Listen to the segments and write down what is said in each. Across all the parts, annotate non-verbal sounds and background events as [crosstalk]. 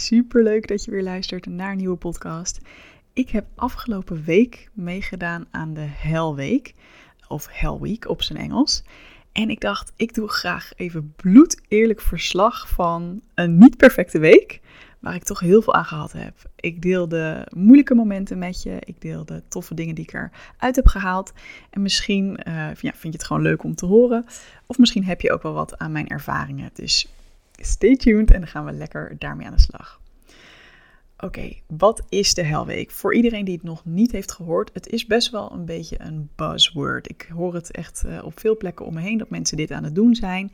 Super leuk dat je weer luistert naar een nieuwe podcast. Ik heb afgelopen week meegedaan aan de Hell Week, of Hell Week op zijn Engels. En ik dacht, ik doe graag even bloed eerlijk verslag van een niet perfecte week, waar ik toch heel veel aan gehad heb. Ik deel de moeilijke momenten met je, ik deel de toffe dingen die ik eruit heb gehaald. En misschien uh, ja, vind je het gewoon leuk om te horen, of misschien heb je ook wel wat aan mijn ervaringen. Dus stay tuned en dan gaan we lekker daarmee aan de slag. Oké, wat is de Helweek? Voor iedereen die het nog niet heeft gehoord, het is best wel een beetje een buzzword. Ik hoor het echt uh, op veel plekken om me heen dat mensen dit aan het doen zijn.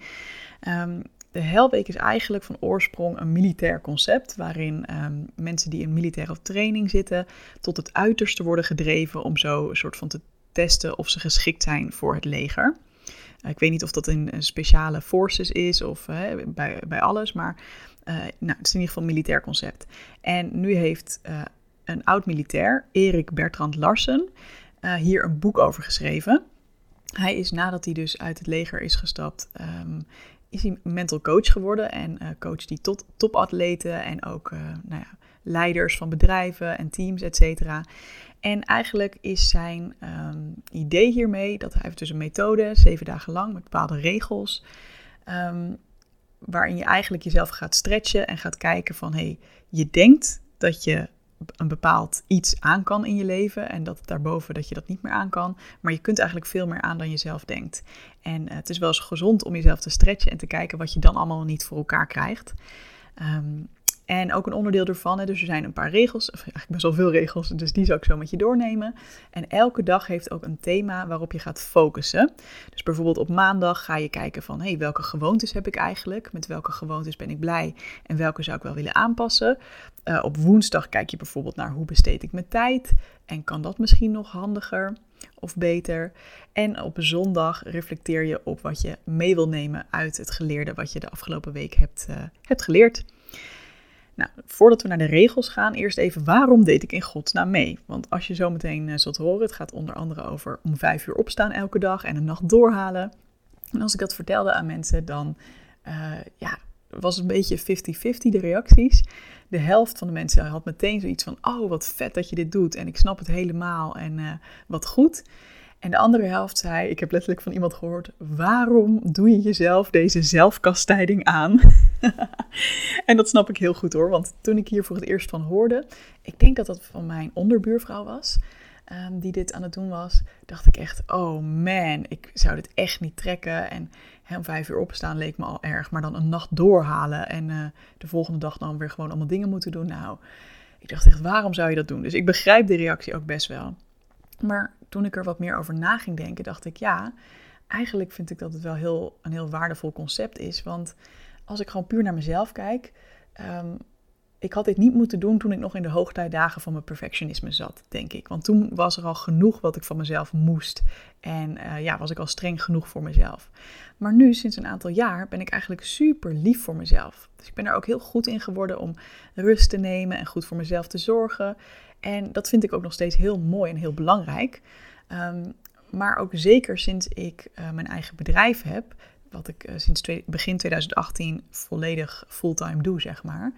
Um, de Helweek is eigenlijk van oorsprong een militair concept, waarin um, mensen die in militaire training zitten tot het uiterste worden gedreven om zo een soort van te testen of ze geschikt zijn voor het leger. Uh, ik weet niet of dat in speciale forces is of bij, bij alles, maar uh, nou, het is in ieder geval een militair concept. En nu heeft uh, een oud-militair, Erik Bertrand Larsen, uh, hier een boek over geschreven. Hij is nadat hij dus uit het leger is gestapt, um, is hij mental coach geworden. En coach die tot topatleten en ook nou ja, leiders van bedrijven en teams, et cetera. En eigenlijk is zijn um, idee hiermee dat hij heeft dus een methode, zeven dagen lang, met bepaalde regels. Um, waarin je eigenlijk jezelf gaat stretchen en gaat kijken van hé, hey, je denkt dat je een bepaald iets aan kan in je leven en dat daarboven dat je dat niet meer aan kan, maar je kunt eigenlijk veel meer aan dan je zelf denkt. En uh, het is wel eens gezond om jezelf te stretchen en te kijken wat je dan allemaal niet voor elkaar krijgt. Um, en ook een onderdeel ervan, dus er zijn een paar regels, of eigenlijk best wel veel regels, dus die zou ik zo met je doornemen. En elke dag heeft ook een thema waarop je gaat focussen. Dus bijvoorbeeld op maandag ga je kijken van, hé, hey, welke gewoontes heb ik eigenlijk? Met welke gewoontes ben ik blij en welke zou ik wel willen aanpassen? Uh, op woensdag kijk je bijvoorbeeld naar hoe besteed ik mijn tijd en kan dat misschien nog handiger of beter? En op zondag reflecteer je op wat je mee wil nemen uit het geleerde wat je de afgelopen week hebt, uh, hebt geleerd. Nou, voordat we naar de regels gaan, eerst even waarom deed ik in godsnaam mee? Want als je zo meteen uh, zult horen, het gaat onder andere over om vijf uur opstaan elke dag en een nacht doorhalen. En als ik dat vertelde aan mensen, dan uh, ja, was het een beetje 50-50 de reacties. De helft van de mensen had meteen zoiets van, oh wat vet dat je dit doet en ik snap het helemaal en uh, wat goed. En de andere helft zei, ik heb letterlijk van iemand gehoord, waarom doe je jezelf deze zelfkastijding aan? [laughs] en dat snap ik heel goed hoor, want toen ik hier voor het eerst van hoorde, ik denk dat dat van mijn onderbuurvrouw was, um, die dit aan het doen was, dacht ik echt, oh man, ik zou dit echt niet trekken. En om vijf uur opstaan leek me al erg, maar dan een nacht doorhalen en uh, de volgende dag dan weer gewoon allemaal dingen moeten doen. Nou, ik dacht echt, waarom zou je dat doen? Dus ik begrijp de reactie ook best wel. Maar toen ik er wat meer over na ging denken, dacht ik ja, eigenlijk vind ik dat het wel heel, een heel waardevol concept is. Want als ik gewoon puur naar mezelf kijk, um, ik had dit niet moeten doen toen ik nog in de hoogtijdagen van mijn perfectionisme zat, denk ik. Want toen was er al genoeg wat ik van mezelf moest. En uh, ja, was ik al streng genoeg voor mezelf. Maar nu, sinds een aantal jaar, ben ik eigenlijk super lief voor mezelf. Dus ik ben er ook heel goed in geworden om rust te nemen en goed voor mezelf te zorgen. En dat vind ik ook nog steeds heel mooi en heel belangrijk. Um, maar ook zeker sinds ik uh, mijn eigen bedrijf heb, wat ik uh, sinds begin 2018 volledig fulltime doe, zeg maar,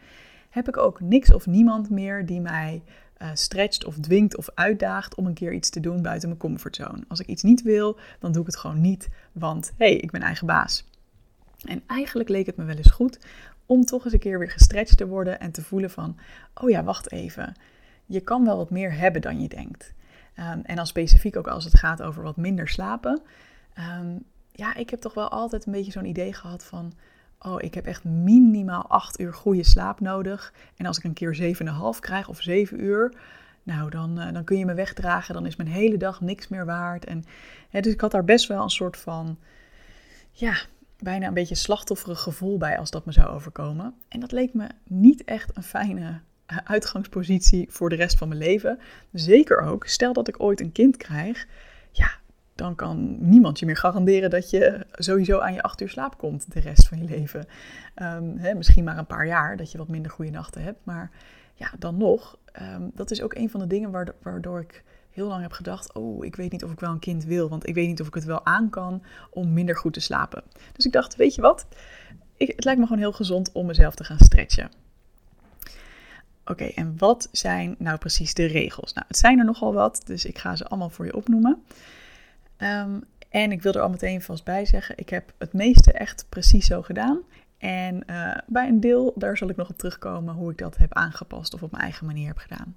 heb ik ook niks of niemand meer die mij uh, stretcht of dwingt of uitdaagt om een keer iets te doen buiten mijn comfortzone. Als ik iets niet wil, dan doe ik het gewoon niet, want hey, ik ben eigen baas. En eigenlijk leek het me wel eens goed om toch eens een keer weer gestretched te worden en te voelen van, oh ja, wacht even je kan wel wat meer hebben dan je denkt. Ehm, en dan specifiek ook als het gaat over wat minder slapen. Ehm, ja, ik heb toch wel altijd een beetje zo'n idee gehad van... Oh, ik heb echt minimaal 8 uur goede slaap nodig. En als ik een keer 7,5 krijg of 7 uur... Nou, dan, uh, dan kun je me wegdragen. Dan is mijn hele dag niks meer waard. En, dus ik had daar best wel een soort van... Ja, bijna een beetje slachtofferig gevoel bij als dat me zou overkomen. En dat leek me niet echt een fijne uitgangspositie voor de rest van mijn leven. Zeker ook, stel dat ik ooit een kind krijg, ja, dan kan niemand je meer garanderen dat je sowieso aan je acht uur slaap komt de rest van je leven. Um, hè, misschien maar een paar jaar dat je wat minder goede nachten hebt, maar ja, dan nog, um, dat is ook een van de dingen waardoor ik heel lang heb gedacht: oh, ik weet niet of ik wel een kind wil, want ik weet niet of ik het wel aan kan om minder goed te slapen. Dus ik dacht: weet je wat? Ik, het lijkt me gewoon heel gezond om mezelf te gaan stretchen. Oké, en wat zijn nou precies de regels? Nou, het zijn er nogal wat, dus ik ga ze allemaal voor je opnoemen. Um, en ik wil er al meteen vast bij zeggen: ik heb het meeste echt precies zo gedaan. En uh, bij een deel, daar zal ik nog op terugkomen hoe ik dat heb aangepast of op mijn eigen manier heb gedaan.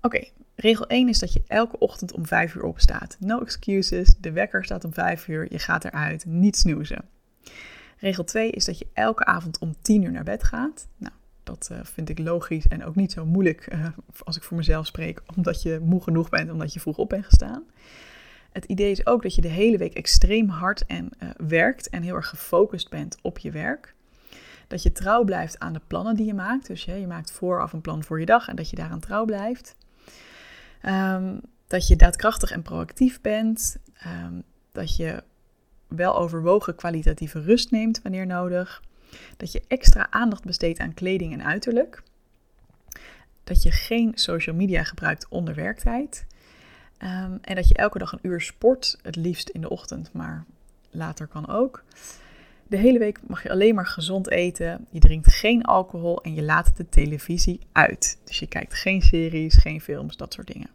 Oké, regel 1 is dat je elke ochtend om 5 uur opstaat. No excuses, de wekker staat om 5 uur, je gaat eruit, niet snoezen. Regel 2 is dat je elke avond om 10 uur naar bed gaat. Nou, dat uh, vind ik logisch en ook niet zo moeilijk uh, als ik voor mezelf spreek, omdat je moe genoeg bent, omdat je vroeg op bent gestaan. Het idee is ook dat je de hele week extreem hard en uh, werkt en heel erg gefocust bent op je werk. Dat je trouw blijft aan de plannen die je maakt. Dus je, je maakt vooraf een plan voor je dag en dat je daaraan trouw blijft. Um, dat je daadkrachtig en proactief bent. Um, dat je wel overwogen kwalitatieve rust neemt wanneer nodig. Dat je extra aandacht besteedt aan kleding en uiterlijk. Dat je geen social media gebruikt onder werktijd. Um, en dat je elke dag een uur sport, het liefst in de ochtend, maar later kan ook. De hele week mag je alleen maar gezond eten. Je drinkt geen alcohol en je laat de televisie uit. Dus je kijkt geen series, geen films, dat soort dingen.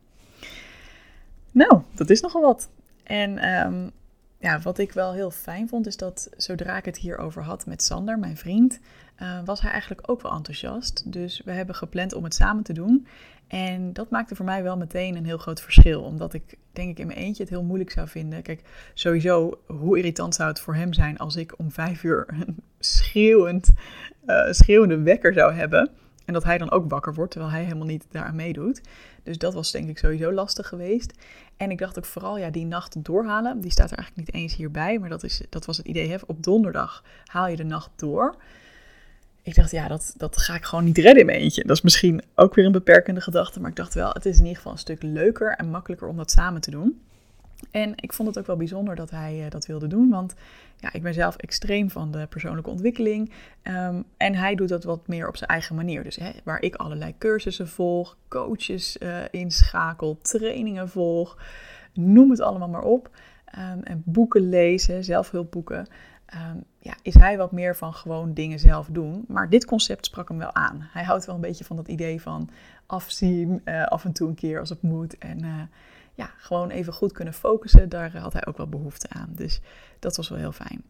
Nou, dat is nogal wat. En um, ja, wat ik wel heel fijn vond, is dat zodra ik het hierover had met Sander, mijn vriend, uh, was hij eigenlijk ook wel enthousiast. Dus we hebben gepland om het samen te doen. En dat maakte voor mij wel meteen een heel groot verschil. Omdat ik denk ik in mijn eentje het heel moeilijk zou vinden. Kijk, sowieso, hoe irritant zou het voor hem zijn als ik om vijf uur [laughs] een schreeuwend, uh, schreeuwende wekker zou hebben. En dat hij dan ook wakker wordt, terwijl hij helemaal niet daaraan meedoet. Dus dat was denk ik sowieso lastig geweest. En ik dacht ook vooral, ja, die nacht doorhalen. Die staat er eigenlijk niet eens hierbij, maar dat, is, dat was het idee. Hè? Op donderdag haal je de nacht door ik dacht, ja, dat, dat ga ik gewoon niet redden in eentje. Dat is misschien ook weer een beperkende gedachte, maar ik dacht wel, het is in ieder geval een stuk leuker en makkelijker om dat samen te doen. En ik vond het ook wel bijzonder dat hij uh, dat wilde doen, want ja, ik ben zelf extreem van de persoonlijke ontwikkeling. Um, en hij doet dat wat meer op zijn eigen manier. Dus hè, waar ik allerlei cursussen volg, coaches uh, inschakel, trainingen volg, noem het allemaal maar op. Um, en boeken lezen, zelfhulpboeken um, ja, is hij wat meer van gewoon dingen zelf doen. Maar dit concept sprak hem wel aan. Hij houdt wel een beetje van dat idee van afzien, uh, af en toe een keer als het moet. En ja, gewoon even goed kunnen focussen, daar had hij ook wel behoefte aan. Dus dat was wel heel fijn.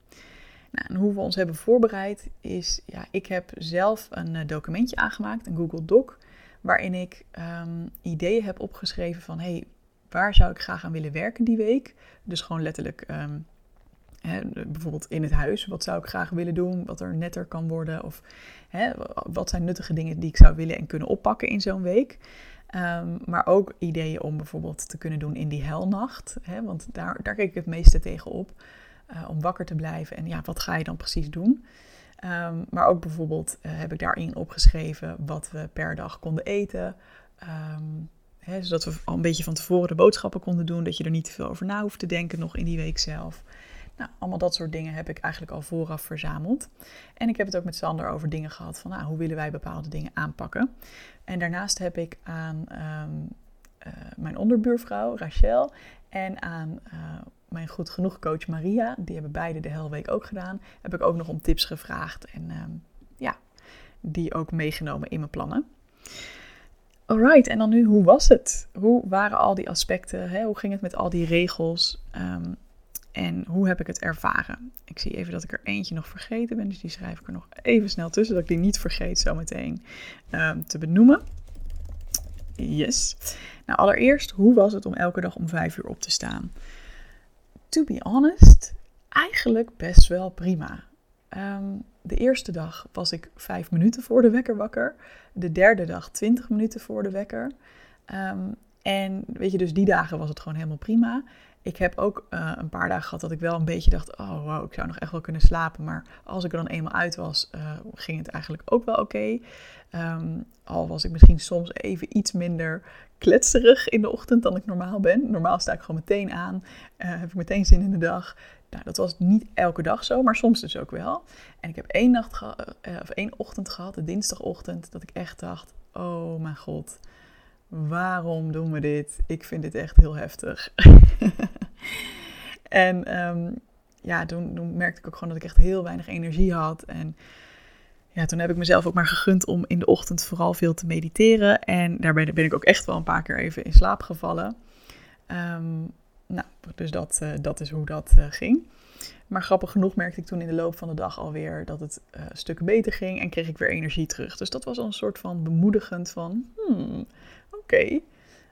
Nou, en hoe we ons hebben voorbereid is, ja, ik heb zelf een uh, documentje aangemaakt, een Google Doc, waarin ik um, ideeën heb opgeschreven van, hey, waar zou ik graag aan willen werken die week? Dus gewoon letterlijk um, bijvoorbeeld in het huis, wat zou ik graag willen doen, wat er netter kan worden, of hè, wat zijn nuttige dingen die ik zou willen en kunnen oppakken in zo'n week. Um, maar ook ideeën om bijvoorbeeld te kunnen doen in die helnacht, hè, want daar, daar ik het meeste tegen op, uh, om wakker te blijven en ja, wat ga je dan precies doen? Um, maar ook bijvoorbeeld uh, heb ik daarin opgeschreven wat we per dag konden eten. Um, Hè, zodat we al een beetje van tevoren de boodschappen konden doen. Dat je er niet te veel over na hoeft te denken nog in die week zelf. Nou, allemaal dat soort dingen heb ik eigenlijk al vooraf verzameld. En ik heb het ook met Sander over dingen gehad van nou, hoe willen wij bepaalde dingen aanpakken. En daarnaast heb ik aan um, uh, mijn onderbuurvrouw Rachel en aan uh, mijn goed genoeg coach Maria, die hebben beide de hele week ook gedaan, heb ik ook nog om tips gevraagd en um, ja, die ook meegenomen in mijn plannen. Alright, en dan nu, hoe was het? Hoe waren al die aspecten? Hè? Hoe ging het met al die regels? Um, en hoe heb ik het ervaren? Ik zie even dat ik er eentje nog vergeten ben, dus die schrijf ik er nog even snel tussen, dat ik die niet vergeet zometeen um, te benoemen. Yes. Nou, allereerst, hoe was het om elke dag om vijf uur op te staan? To be honest, eigenlijk best wel prima. Ehm, de eerste dag was ik vijf minuten voor de wekker wakker. De derde dag twintig minuten voor de wekker. Ehm, en weet je, dus die dagen was het gewoon helemaal prima. Ik heb ook uh, een paar dagen gehad dat ik wel een beetje dacht: oh wow, ik zou nog echt wel kunnen slapen. Maar als ik er dan eenmaal uit was, uh, ging het eigenlijk ook wel oké. Um, al was ik misschien soms even iets minder kletserig in de ochtend dan ik normaal ben. Normaal sta ik gewoon meteen aan, uh, heb ik meteen zin in de dag. Nou, dat was niet elke dag zo, maar soms dus ook wel. En ik heb één, nacht of één ochtend gehad, de dinsdagochtend, dat ik echt dacht: oh mijn god waarom doen we dit? Ik vind dit echt heel heftig. [laughs] en um, ja, toen, toen, merkte ik ook gewoon dat ik echt heel weinig energie had. En ja, toen heb ik mezelf ook maar gegund om in de ochtend vooral veel te mediteren. En daarbij ben ik ook echt wel een paar keer even in slaap gevallen. Um, nou, dus dat, uh, dat is hoe dat uh, ging. Maar grappig genoeg merkte ik toen in de loop van de dag alweer dat het een stuk beter ging en kreeg ik weer energie terug. Dus dat was al een soort van bemoedigend van, hmm, oké.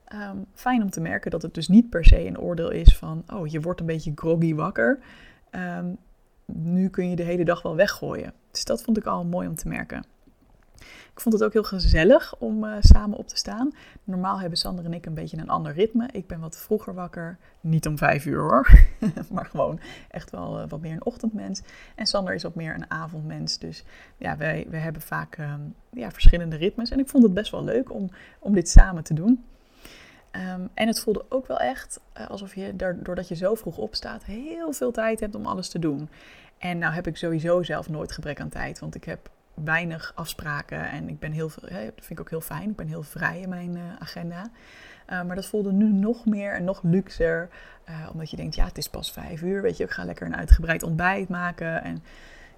Ehm, fijn om te merken dat het dus niet per se een oordeel is van, oh, je wordt een beetje groggy wakker. Um, nu kun je de hele dag wel weggooien. Dus dat vond ik al mooi om te merken. Ik vond het ook heel gezellig om uh, samen op te staan. Normaal hebben Sander en ik een beetje een ander ritme. Ik ben wat vroeger wakker. Niet om vijf uur hoor. [laughs] maar gewoon echt wel uh, wat meer een ochtendmens. En Sander is ook meer een avondmens. Dus ja, wij, wij hebben vaak uh, ja, verschillende ritmes. En ik vond het best wel leuk om, om dit samen te doen. Um, en het voelde ook wel echt uh, alsof je, doordat je zo vroeg opstaat, heel veel tijd hebt om alles te doen. En nou heb ik sowieso zelf nooit gebrek aan tijd. Want ik heb weinig afspraken en ik ben heel veel, dat vind ik ook heel fijn. Ik ben heel vrij in mijn uh, agenda. Uh, maar dat voelde nu nog meer en nog luxer. Uh, omdat je denkt, ja, het is pas vijf uur. Weet je, ik ga lekker een uitgebreid ontbijt maken. En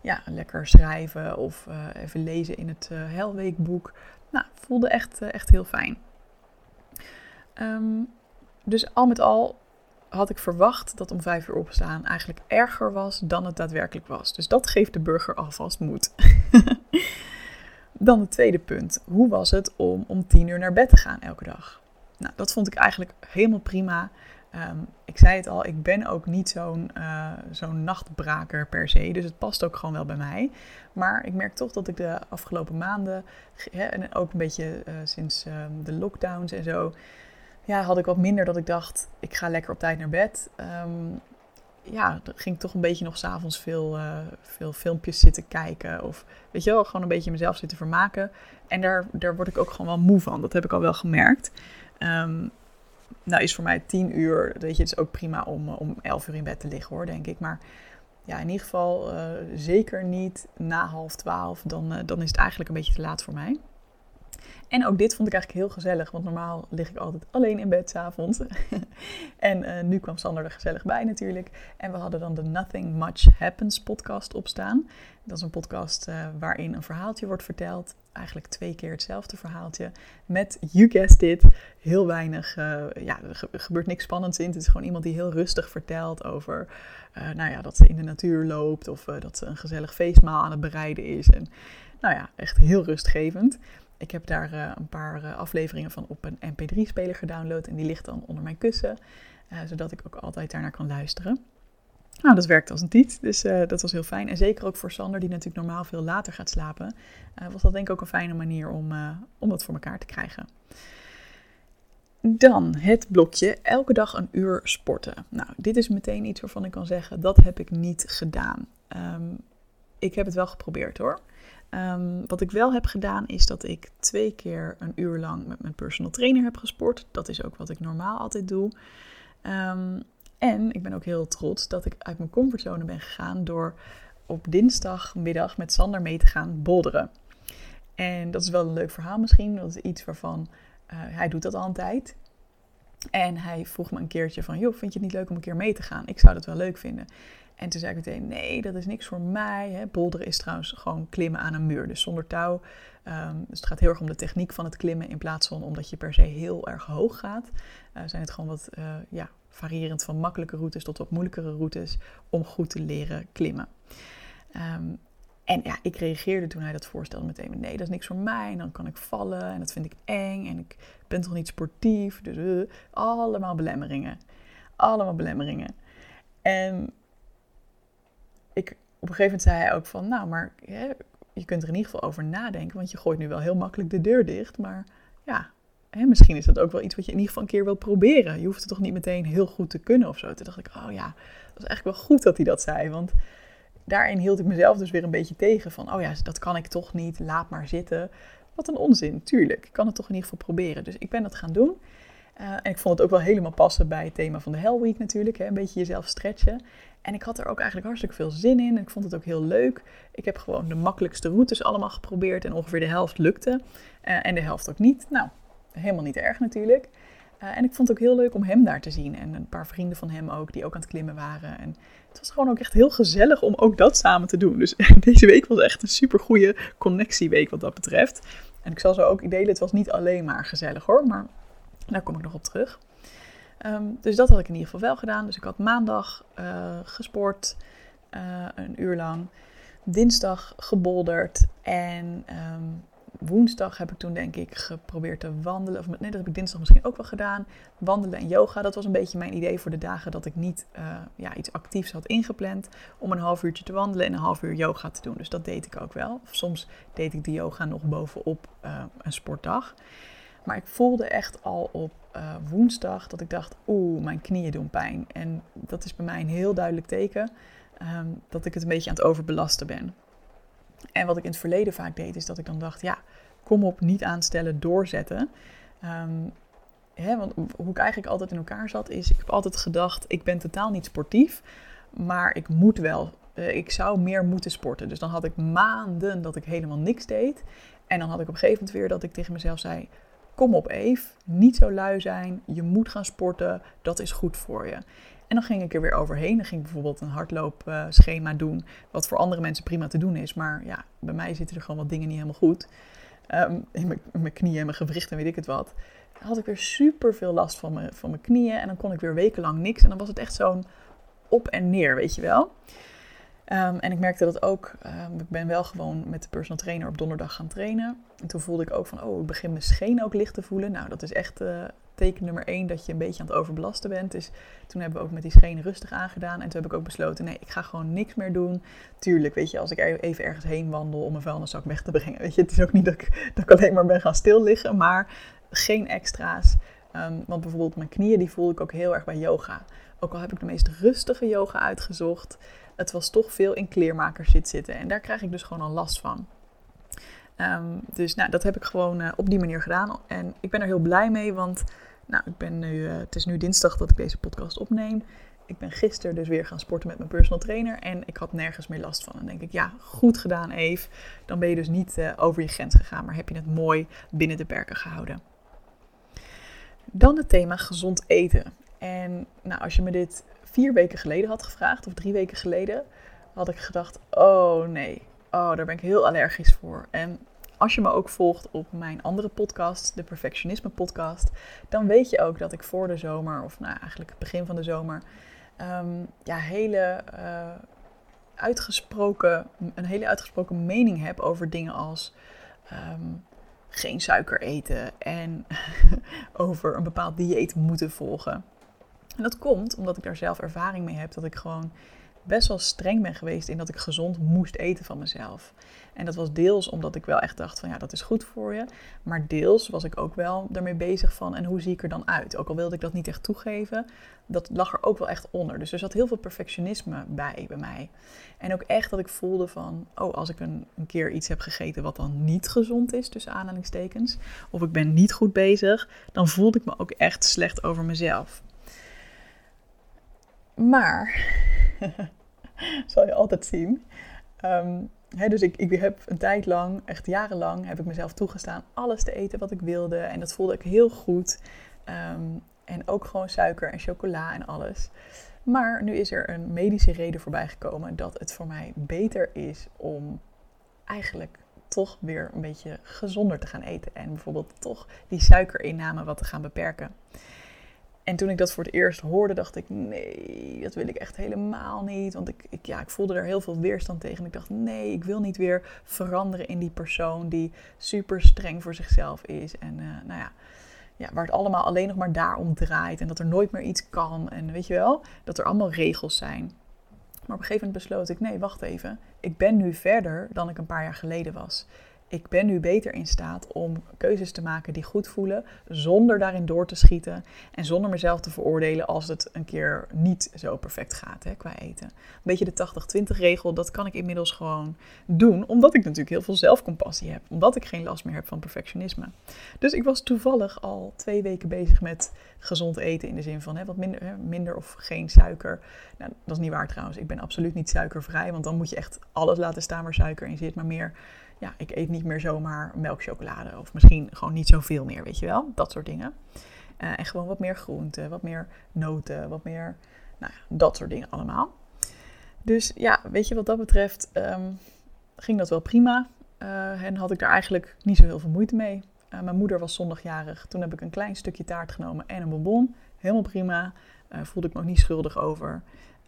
ja, lekker schrijven of even lezen in het Helweekboek. Nou, voelde echt, echt heel fijn. Um, dus al met al had ik verwacht dat om vijf uur opstaan eigenlijk erger was dan het daadwerkelijk was. Dus dat geeft de burger alvast moed. [laughs] [laughs] dan het tweede punt. Hoe was het om om tien uur naar bed te gaan elke dag? Nou, dat vond ik eigenlijk helemaal prima. Um, ik zei het al, ik ben ook niet zo'n uh, zo'n nachtbraker per se. Dus het past ook gewoon wel bij mij. Maar ik merk toch dat ik de afgelopen maanden, en ook een beetje uh, sinds uh, de lockdowns en zo, ja, had ik wat minder dat ik dacht, ik ga lekker op tijd naar bed. Um, ja, dan ging toch een beetje nog s'avonds veel, uh, veel filmpjes zitten kijken. Of weet je wel, gewoon een beetje mezelf zitten vermaken. En daar, daar word ik ook gewoon wel moe van. Dat heb ik al wel gemerkt. Um, nou is voor mij tien uur, weet je, het is ook prima om, om elf uur in bed te liggen hoor, denk ik. Maar ja, in ieder geval uh, zeker niet na half twaalf. Dan, dan is het eigenlijk een beetje te laat voor mij. En ook dit vond ik eigenlijk heel gezellig, want normaal lig ik altijd alleen in bed s'avonds. [laughs] en uh, nu kwam Sander er gezellig bij natuurlijk. En we hadden dan de Nothing Much Happens podcast opstaan. Dat is een podcast uh, waarin een verhaaltje wordt verteld. Eigenlijk twee keer hetzelfde verhaaltje. Met, you guessed it, heel weinig, uh, ja, er gebeurt niks spannends in. Het is gewoon iemand die heel rustig vertelt over, nou ja, dat ze in de natuur loopt. Of dat ze een gezellig feestmaal aan het bereiden is. En nou ja, echt heel rustgevend. Ik heb daar uh, een paar uh, afleveringen van op een MP3-speler gedownload en die ligt dan onder mijn kussen, uh, zodat ik ook altijd daarnaar kan luisteren. Nou, dat werkt als een tiet, dus dat was heel fijn. En zeker ook voor Sander, die natuurlijk normaal veel later gaat slapen, was dat denk ik ook een fijne manier om, om dat voor elkaar te krijgen. Dan het blokje elke dag een uur sporten. Nou, dit is meteen iets waarvan ik kan zeggen, dat heb ik niet gedaan. Um, ik heb het wel geprobeerd hoor. Um, wat ik wel heb gedaan is dat ik twee keer een uur lang met mijn personal trainer heb gesport. Dat is ook wat ik normaal altijd doe. Um, en ik ben ook heel trots dat ik uit mijn comfortzone ben gegaan door op dinsdagmiddag met Sander mee te gaan bolderen. En dat is wel een leuk verhaal misschien. Dat is iets waarvan uh, hij doet dat al een tijd. En hij vroeg me een keertje van, joh, vind je het niet leuk om een keer mee te gaan? Ik zou dat wel leuk vinden. En toen zei ik meteen, nee, dat is niks voor mij. Hè. Bolderen is trouwens gewoon klimmen aan een muur, dus zonder touw. Um, dus het gaat heel erg om de techniek van het klimmen in plaats van omdat je per se heel erg hoog gaat. Uh, zijn het gewoon wat uh, ja, variërend van makkelijke routes tot wat moeilijkere routes om goed te leren klimmen. Um, En ja, ik reageerde toen hij dat voorstelde meteen met nee, dat is niks voor mij. En dan kan ik vallen en dat vind ik eng en ik ben toch niet sportief. Dus uh, allemaal belemmeringen. Allemaal belemmeringen. En ik, op een gegeven moment zei hij ook van, nou, maar hè, je kunt er in ieder geval over nadenken, want je gooit nu wel heel makkelijk de deur dicht. Maar ja, hè, misschien is dat ook wel iets wat je in ieder geval een keer wil proberen. Je hoeft het toch niet meteen heel goed te kunnen of zo. Toen dacht ik, oh ja, dat is eigenlijk wel goed dat hij dat zei, want daarin hield ik mezelf dus weer een beetje tegen van, oh ja, dat kan ik toch niet, laat maar zitten. Wat een onzin, tuurlijk. Ik kan het toch in ieder geval proberen. Dus ik ben dat gaan doen. Uh, en ik vond het ook wel helemaal passen bij het thema van de Hell Week natuurlijk. Hè? Een beetje jezelf stretchen. En ik had er ook eigenlijk hartstikke veel zin in. En ik vond het ook heel leuk. Ik heb gewoon de makkelijkste routes allemaal geprobeerd. En ongeveer de helft lukte. Uh, en de helft ook niet. Nou, helemaal niet erg natuurlijk. Uh, en ik vond het ook heel leuk om hem daar te zien. En een paar vrienden van hem ook, die ook aan het klimmen waren. En het was gewoon ook echt heel gezellig om ook dat samen te doen. Dus [laughs] deze week was echt een super goede connectieweek wat dat betreft. En ik zal zo ook delen, het was niet alleen maar gezellig hoor. Maar daar kom ik nog op terug. Um, dus dat had ik in ieder geval wel gedaan. Dus ik had maandag uh, gesport, uh, een uur lang. Dinsdag gebolderd. En um, woensdag heb ik toen denk ik geprobeerd te wandelen. Of nee, dat heb ik dinsdag misschien ook wel gedaan. Wandelen en yoga. Dat was een beetje mijn idee voor de dagen dat ik niet uh, ja, iets actiefs had ingepland. Om een half uurtje te wandelen en een half uur yoga te doen. Dus dat deed ik ook wel. Of soms deed ik de yoga nog bovenop een sportdag. Maar ik voelde echt al op uh, woensdag dat ik dacht, oeh, mijn knieën doen pijn. En dat is bij mij een heel duidelijk teken um, dat ik het een beetje aan het overbelasten ben. En wat ik in het verleden vaak deed, is dat ik dan dacht, ja, kom op, niet aanstellen, doorzetten. Um, hè, want hoe ik eigenlijk altijd in elkaar zat, is, ik heb altijd gedacht, ik ben totaal niet sportief, maar ik moet wel. Uh, ik zou meer moeten sporten. Dus dan had ik maanden dat ik helemaal niks deed. En dan had ik op een gegeven moment weer dat ik tegen mezelf zei, kom op Eve, niet zo lui zijn, je moet gaan sporten, dat is goed voor je. En dan ging ik er weer overheen. Dan ging ik bijvoorbeeld een hardloopschema doen, wat voor andere mensen prima te doen is. Maar ja, bij mij zitten er gewoon wat dingen niet helemaal goed. Um, in, mijn, knieën mijn gewricht en weet ik het wat. Dan had ik weer super veel last van mijn, van mijn knieën. En dan kon ik weer wekenlang niks. En dan was het echt zo'n op en neer, weet je wel. Um, en ik merkte dat ook, um, ik ben wel gewoon met de personal trainer op donderdag gaan trainen. En toen voelde ik ook van, oh, ik begin mijn scheen ook licht te voelen. Nou, dat is echt uh, teken nummer één dat je een beetje aan het overbelasten bent. Dus toen hebben we ook met die schenen rustig aangedaan. En toen heb ik ook besloten, nee, ik ga gewoon niks meer doen. Tuurlijk, weet je, als ik even ergens heen wandel om mijn vuilniszak weg te brengen. [laughs] Weet je, het is ook niet dat ik, alleen maar ben gaan stil liggen, maar geen extra's. Um, want bijvoorbeeld mijn knieën, die voel ik ook heel erg bij yoga. Ook al heb ik de meest rustige yoga uitgezocht het was toch veel in kleermakers zit zitten. En daar krijg ik dus gewoon al last van. Um, dus nou, dat heb ik gewoon uh, op die manier gedaan. En ik ben er heel blij mee, want nou, ik ben nu, uh, het is nu dinsdag dat ik deze podcast opneem. Ik ben gisteren dus weer gaan sporten met mijn personal trainer. En ik had nergens meer last van. En dan denk ik, ja, goed gedaan Eve. Dan ben je dus niet uh, over je grens gegaan, maar heb je het mooi binnen de perken gehouden. Dan het thema gezond eten. En nou, als je me dit vier weken geleden had gevraagd, of drie weken geleden, had ik gedacht: oh nee, oh, daar ben ik heel allergisch voor. En als je me ook volgt op mijn andere podcast, de Perfectionisme Podcast, dan weet je ook dat ik voor de zomer, of nou eigenlijk het begin van de zomer, um, ja, hele uh, uitgesproken, een hele uitgesproken mening heb over dingen als um, geen suiker eten en [laughs] over een bepaald dieet moeten volgen. En dat komt omdat ik daar zelf ervaring mee heb. Dat ik gewoon best wel streng ben geweest in dat ik gezond moest eten van mezelf. En dat was deels omdat ik wel echt dacht van ja, dat is goed voor je. Maar deels was ik ook wel daarmee bezig van en hoe zie ik er dan uit? Ook al wilde ik dat niet echt toegeven, dat lag er ook wel echt onder. Dus er zat heel veel perfectionisme bij bij mij. En ook echt dat ik voelde van, oh, als ik een, een keer iets heb gegeten wat dan niet gezond is, tussen aanhalingstekens, of ik ben niet goed bezig, dan voelde ik me ook echt slecht over mezelf. Maar, [laughs] zal je altijd zien. Um, dus ik, ik heb een tijd lang, echt jarenlang, heb ik mezelf toegestaan alles te eten wat ik wilde. En dat voelde ik heel goed. Um, en ook gewoon suiker en chocola en alles. Maar nu is er een medische reden voorbij gekomen dat het voor mij beter is om eigenlijk toch weer een beetje gezonder te gaan eten. En bijvoorbeeld toch die suikerinname wat te gaan beperken. En toen ik dat voor het eerst hoorde, dacht ik: nee, dat wil ik echt helemaal niet. Want ik, ik, ja, ik voelde er heel veel weerstand tegen. ik dacht: nee, ik wil niet weer veranderen in die persoon die super streng voor zichzelf is. En uh, nou ja, ja, waar het allemaal alleen nog maar daarom draait. En dat er nooit meer iets kan. En weet je wel, dat er allemaal regels zijn. Maar op een gegeven moment besloot ik: nee, wacht even. Ik ben nu verder dan ik een paar jaar geleden was ik ben nu beter in staat om keuzes te maken die goed voelen, zonder daarin door te schieten en zonder mezelf te veroordelen als het een keer niet zo perfect gaat hè, qua eten. Een beetje de 80-20 regel, dat kan ik inmiddels gewoon doen, omdat ik natuurlijk heel veel zelfcompassie heb, omdat ik geen last meer heb van perfectionisme. Dus ik was toevallig al twee weken bezig met gezond eten in de zin van hè, wat minder, hè, minder of geen suiker. Nou, dat is niet waar trouwens, ik ben absoluut niet suikervrij, want dan moet je echt alles laten staan waar suiker in zit, maar meer ja, ik eet niet meer zomaar melkchocolade. Of misschien gewoon niet zoveel meer, weet je wel. Dat soort dingen. Uh, en gewoon wat meer groenten, wat meer noten, wat meer, nou ja, dat soort dingen allemaal. Dus ja, weet je, wat dat betreft um, ging dat wel prima. Uh, en had ik daar eigenlijk niet zo heel veel moeite mee. Uh, mijn moeder was zondagjarig. Toen heb ik een klein stukje taart genomen en een bonbon. Helemaal prima. voelde ik me ook niet schuldig over.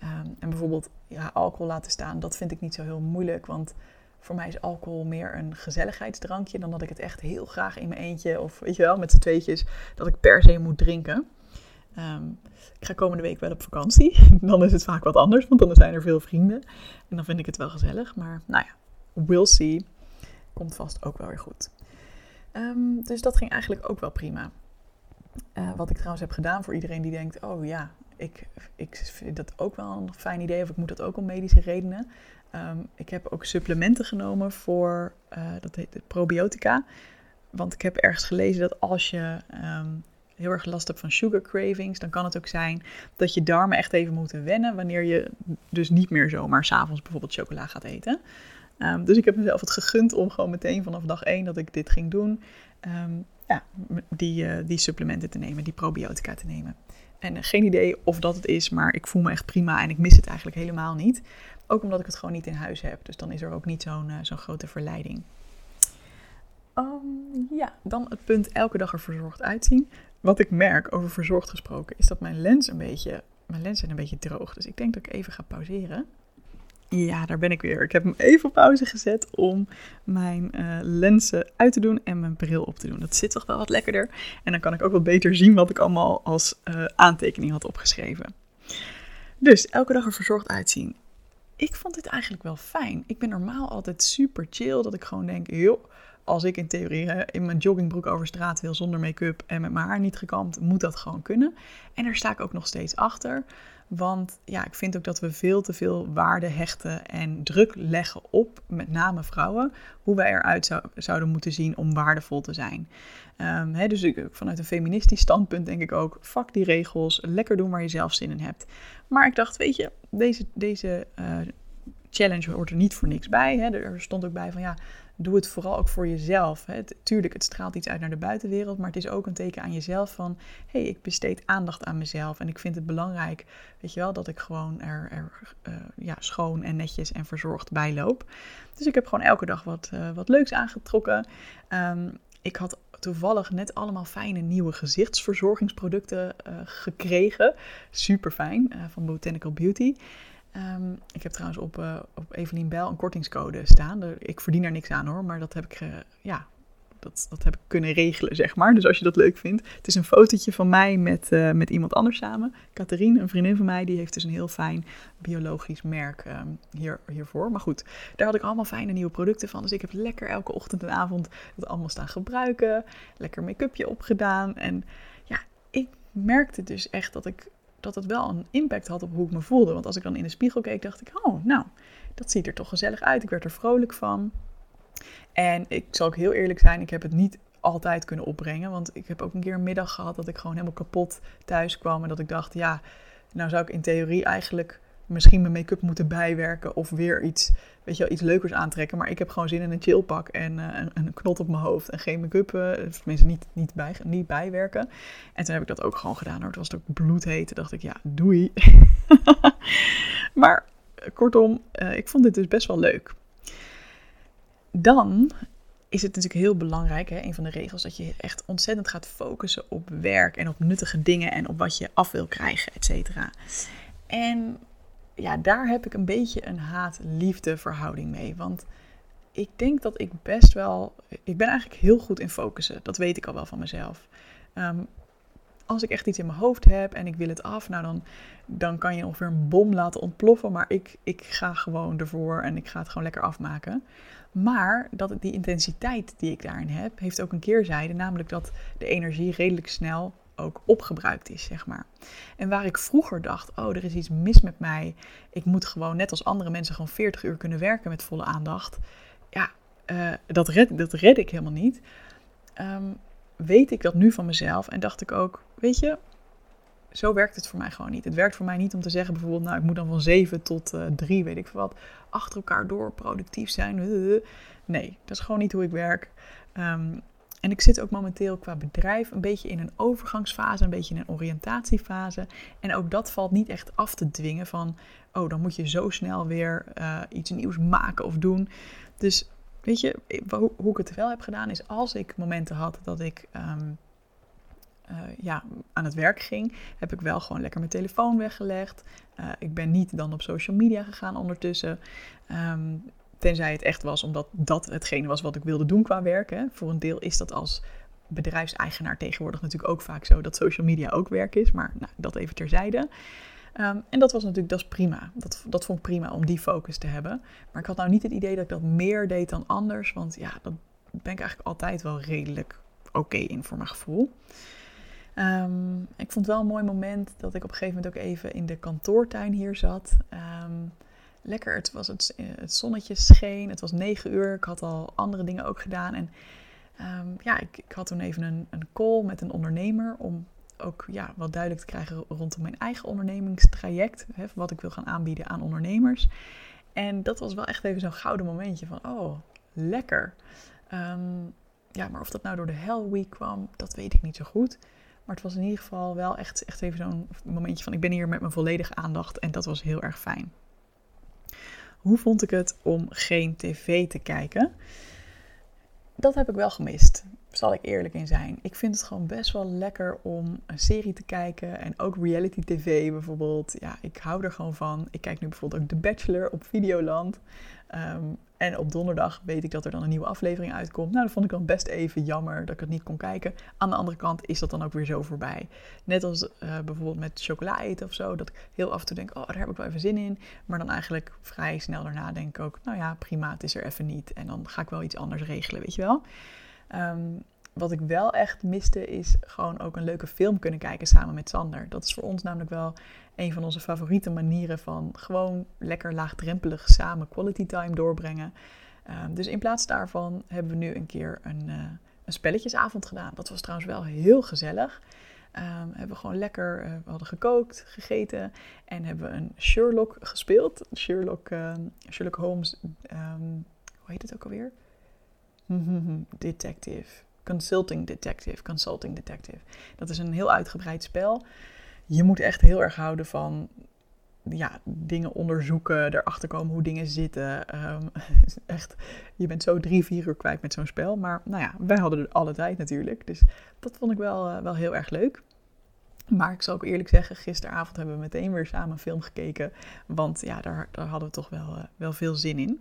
Um, en bijvoorbeeld ja, alcohol laten staan, dat vind ik niet zo heel moeilijk. Want voor mij is alcohol meer een gezelligheidsdrankje dan dat ik het echt heel graag in mijn eentje of weet je wel, met z'n tweetjes, dat ik per se moet drinken. Ehm, ik ga komende week wel op vakantie. [laughs] dan is het vaak wat anders, want dan zijn er veel vrienden. En dan vind ik het wel gezellig. Maar nou ja, we'll see. Komt vast ook wel weer goed. Ehm, dus dat ging eigenlijk ook wel prima. Uh, wat ik trouwens heb gedaan voor iedereen die denkt: oh ja, ik, ik vind dat ook wel een fijn idee, of ik moet dat ook om medische redenen. Ehm, ik heb ook supplementen genomen voor, uh, dat heet probiotica. Want ik heb ergens gelezen dat als je ehm, heel erg last hebt van sugar cravings, dan kan het ook zijn dat je darmen echt even moeten wennen wanneer je dus niet meer zomaar s'avonds bijvoorbeeld chocola gaat eten. Um, dus ik heb mezelf het gegund om gewoon meteen vanaf dag 1 dat ik dit ging doen, ja, die, uh, die supplementen te nemen, die probiotica te nemen. En uh, geen idee of dat het is, maar ik voel me echt prima en ik mis het eigenlijk helemaal niet. Ook omdat ik het gewoon niet in huis heb. Dus dan is er ook niet zo'n zo'n grote verleiding. Um, ja, dan het punt elke dag er verzorgd uitzien. Wat ik merk, over verzorgd gesproken, is dat mijn lens een beetje, mijn lens zijn een beetje droog. Dus ik denk dat ik even ga pauzeren. Ja, daar ben ik weer. Ik heb hem even op pauze gezet om mijn uh, lenzen uit te doen en mijn bril op te doen. Dat zit toch wel wat lekkerder. En dan kan ik ook wat beter zien wat ik allemaal als uh, aantekening had opgeschreven. Dus elke dag er verzorgd uitzien ik vond dit eigenlijk wel fijn. Ik ben normaal altijd super chill. Dat ik gewoon denk, joh, als ik in theorie in mijn joggingbroek over straat wil zonder make-up en met mijn haar niet gekamd, moet dat gewoon kunnen. En daar sta ik ook nog steeds achter. Want ja, ik vind ook dat we veel te veel waarde hechten en druk leggen op, met name vrouwen, hoe wij eruit zou, zouden moeten zien om waardevol te zijn. Um, dus ik, vanuit een feministisch standpunt denk ik ook, fuck die regels, lekker doen waar je zelf zin in hebt. Maar ik dacht, weet je, deze, deze uh, challenge hoort er niet voor niks bij. Hè. Er stond ook bij van ja, doe het vooral ook voor jezelf. Hè. tuurlijk, het straalt iets uit naar de buitenwereld, maar het is ook een teken aan jezelf van hé, hey, ik besteed aandacht aan mezelf en ik vind het belangrijk, weet je wel, dat ik gewoon er, er uh, ja, schoon en netjes en verzorgd bij loop. Dus ik heb gewoon elke dag wat, uh, wat leuks aangetrokken. Um, ik had toevallig net allemaal fijne nieuwe gezichtsverzorgingsproducten uh, gekregen. Super fijn, van Botanical Beauty. Um, ik heb trouwens op, uh, op Evelien Bel een kortingscode staan. Ik verdien er niks aan hoor, maar dat heb ik, ja, dat, dat heb ik kunnen regelen, zeg maar. Dus als je dat leuk vindt. Het is een fotootje van mij met, uh, met iemand anders samen. Catherine, een vriendin van mij, die heeft dus een heel fijn biologisch merk um, hier, hiervoor. Maar goed, daar had ik allemaal fijne nieuwe producten van. Dus ik heb lekker elke ochtend en avond dat allemaal staan gebruiken. Lekker make-upje opgedaan. En ja, ik merkte dus echt dat ik dat het wel een impact had op hoe ik me voelde. Want als ik dan in de spiegel keek, dacht ik, oh, nou, dat ziet er toch gezellig uit. Ik werd er vrolijk van. En ik zal ook heel eerlijk zijn, ik heb het niet altijd kunnen opbrengen. Want ik heb ook een keer een middag gehad dat ik gewoon helemaal kapot thuis kwam. En dat ik dacht, ja, nou zou ik in theorie eigenlijk misschien mijn make-up moeten bijwerken of weer iets, weet je wel, iets leukers aantrekken. Maar ik heb gewoon zin in een chillpak en uh, een, een, knot op mijn hoofd en geen make-up, uh, tenminste niet, niet, bij, niet bijwerken. En toen heb ik dat ook gewoon gedaan hoor. Het was ook bloedheet. Dacht ik, ja, doei. [laughs] maar kortom, uh, ik vond dit dus best wel leuk. Dan is het natuurlijk heel belangrijk, hè, een van de regels, dat je echt ontzettend gaat focussen op werk en op nuttige dingen en op wat je af wil krijgen, et cetera. En ja, daar heb ik een beetje een haat-liefde verhouding mee. Want ik denk dat ik best wel. Ik ben eigenlijk heel goed in focussen. Dat weet ik al wel van mezelf. Ehm, als ik echt iets in mijn hoofd heb en ik wil het af, nou dan, dan kan je ongeveer een bom laten ontploffen. Maar ik, ik ga gewoon ervoor en ik ga het gewoon lekker afmaken. Maar dat die intensiteit die ik daarin heb, heeft ook een keerzijde. Namelijk dat de energie redelijk snel ook opgebruikt is, zeg maar. En waar ik vroeger dacht, oh, er is iets mis met mij. Ik moet gewoon, net als andere mensen, gewoon 40 uur kunnen werken met volle aandacht. Ja, uh, dat, red, dat red ik helemaal niet. Um, weet ik dat nu van mezelf en dacht ik ook, weet je, zo werkt het voor mij gewoon niet. Het werkt voor mij niet om te zeggen bijvoorbeeld, nou ik moet dan van 7 tot uh, 3, weet ik veel wat, achter elkaar door productief zijn. Nee, dat is gewoon niet hoe ik werk. Um, en ik zit ook momenteel qua bedrijf een beetje in een overgangsfase, een beetje in een oriëntatiefase. En ook dat valt niet echt af te dwingen van, oh dan moet je zo snel weer iets nieuws maken of doen. Dus weet je, hoe, ik het wel heb gedaan is als ik momenten had dat ik um, uh, ja, aan het werk ging, heb ik wel gewoon lekker mijn telefoon weggelegd. Uh, ik ben niet dan op social media gegaan ondertussen. Um, tenzij het echt was omdat dat hetgene was wat ik wilde doen qua werk. Hè. Voor een deel is dat als bedrijfseigenaar tegenwoordig natuurlijk ook vaak zo dat social media ook werk is. Maar nou, dat even terzijde. Um, en dat was natuurlijk, dat prima. Dat, dat vond ik prima om die focus te hebben. Maar ik had nou niet het idee dat ik dat meer deed dan anders. Want ja, dat ben ik eigenlijk altijd wel redelijk oké in voor mijn gevoel. Um, ik vond wel een mooi moment dat ik op een gegeven moment ook even in de kantoortuin hier zat. Um, lekker, het, was het, zonnetje scheen, het was negen uur. Ik had al andere dingen ook gedaan. En ja, ik, ik, had toen even een, een call met een ondernemer om ook ja, wat duidelijk te krijgen rondom mijn eigen ondernemingstraject. Hè, wat ik wil gaan aanbieden aan ondernemers. En dat was wel echt even zo'n gouden momentje van, oh, lekker. Ja, maar of dat nou door de Hell Week kwam, dat weet ik niet zo goed. Maar het was in ieder geval wel echt, echt even zo'n momentje van, ik ben hier met mijn volledige aandacht. En dat was heel erg fijn. Hoe vond ik het om geen tv te kijken? Dat heb ik wel gemist zal ik eerlijk in zijn. Ik vind het gewoon best wel lekker om een serie te kijken. En ook reality tv bijvoorbeeld. Ja, ik hou er gewoon van. Ik kijk nu bijvoorbeeld ook The Bachelor op Videoland. Um, en op donderdag weet ik dat er dan een nieuwe aflevering uitkomt. Nou, dat vond ik dan best even jammer dat ik het niet kon kijken. Aan de andere kant is dat dan ook weer zo voorbij. Net als uh, bijvoorbeeld met chocola eten of zo. Dat ik heel af en toe denk, oh, daar heb ik wel even zin in. Maar dan eigenlijk vrij snel daarna denk ik ook, nou ja, prima, het is er even niet. En dan ga ik wel iets anders regelen, weet je wel. Um, wat ik wel echt miste is gewoon ook een leuke film kunnen kijken samen met Sander. Dat is voor ons namelijk wel een van onze favoriete manieren van gewoon lekker laagdrempelig samen quality time doorbrengen. Um, dus in plaats daarvan hebben we nu een keer een, uh, een spelletjesavond gedaan. Dat was trouwens wel heel gezellig. Hebben we gewoon lekker, uh, we hadden gekookt, gegeten en hebben we een Sherlock gespeeld. Sherlock, Sherlock Holmes, hoe heet het ook alweer? [laughs] Detective. Consulting Detective. Consulting Detective. Dat is een heel uitgebreid spel. Je moet echt heel erg houden van ja, dingen onderzoeken, erachter komen hoe dingen zitten. Um, [laughs] echt, je bent zo drie, vier uur kwijt met zo'n spel. Maar nou ja, wij hadden er alle tijd natuurlijk. Dus dat vond ik wel, uh, wel heel erg leuk. Maar ik zal ook eerlijk zeggen, gisteravond hebben we meteen weer samen een film gekeken. Want ja, daar, daar hadden we toch wel, uh, wel veel zin in.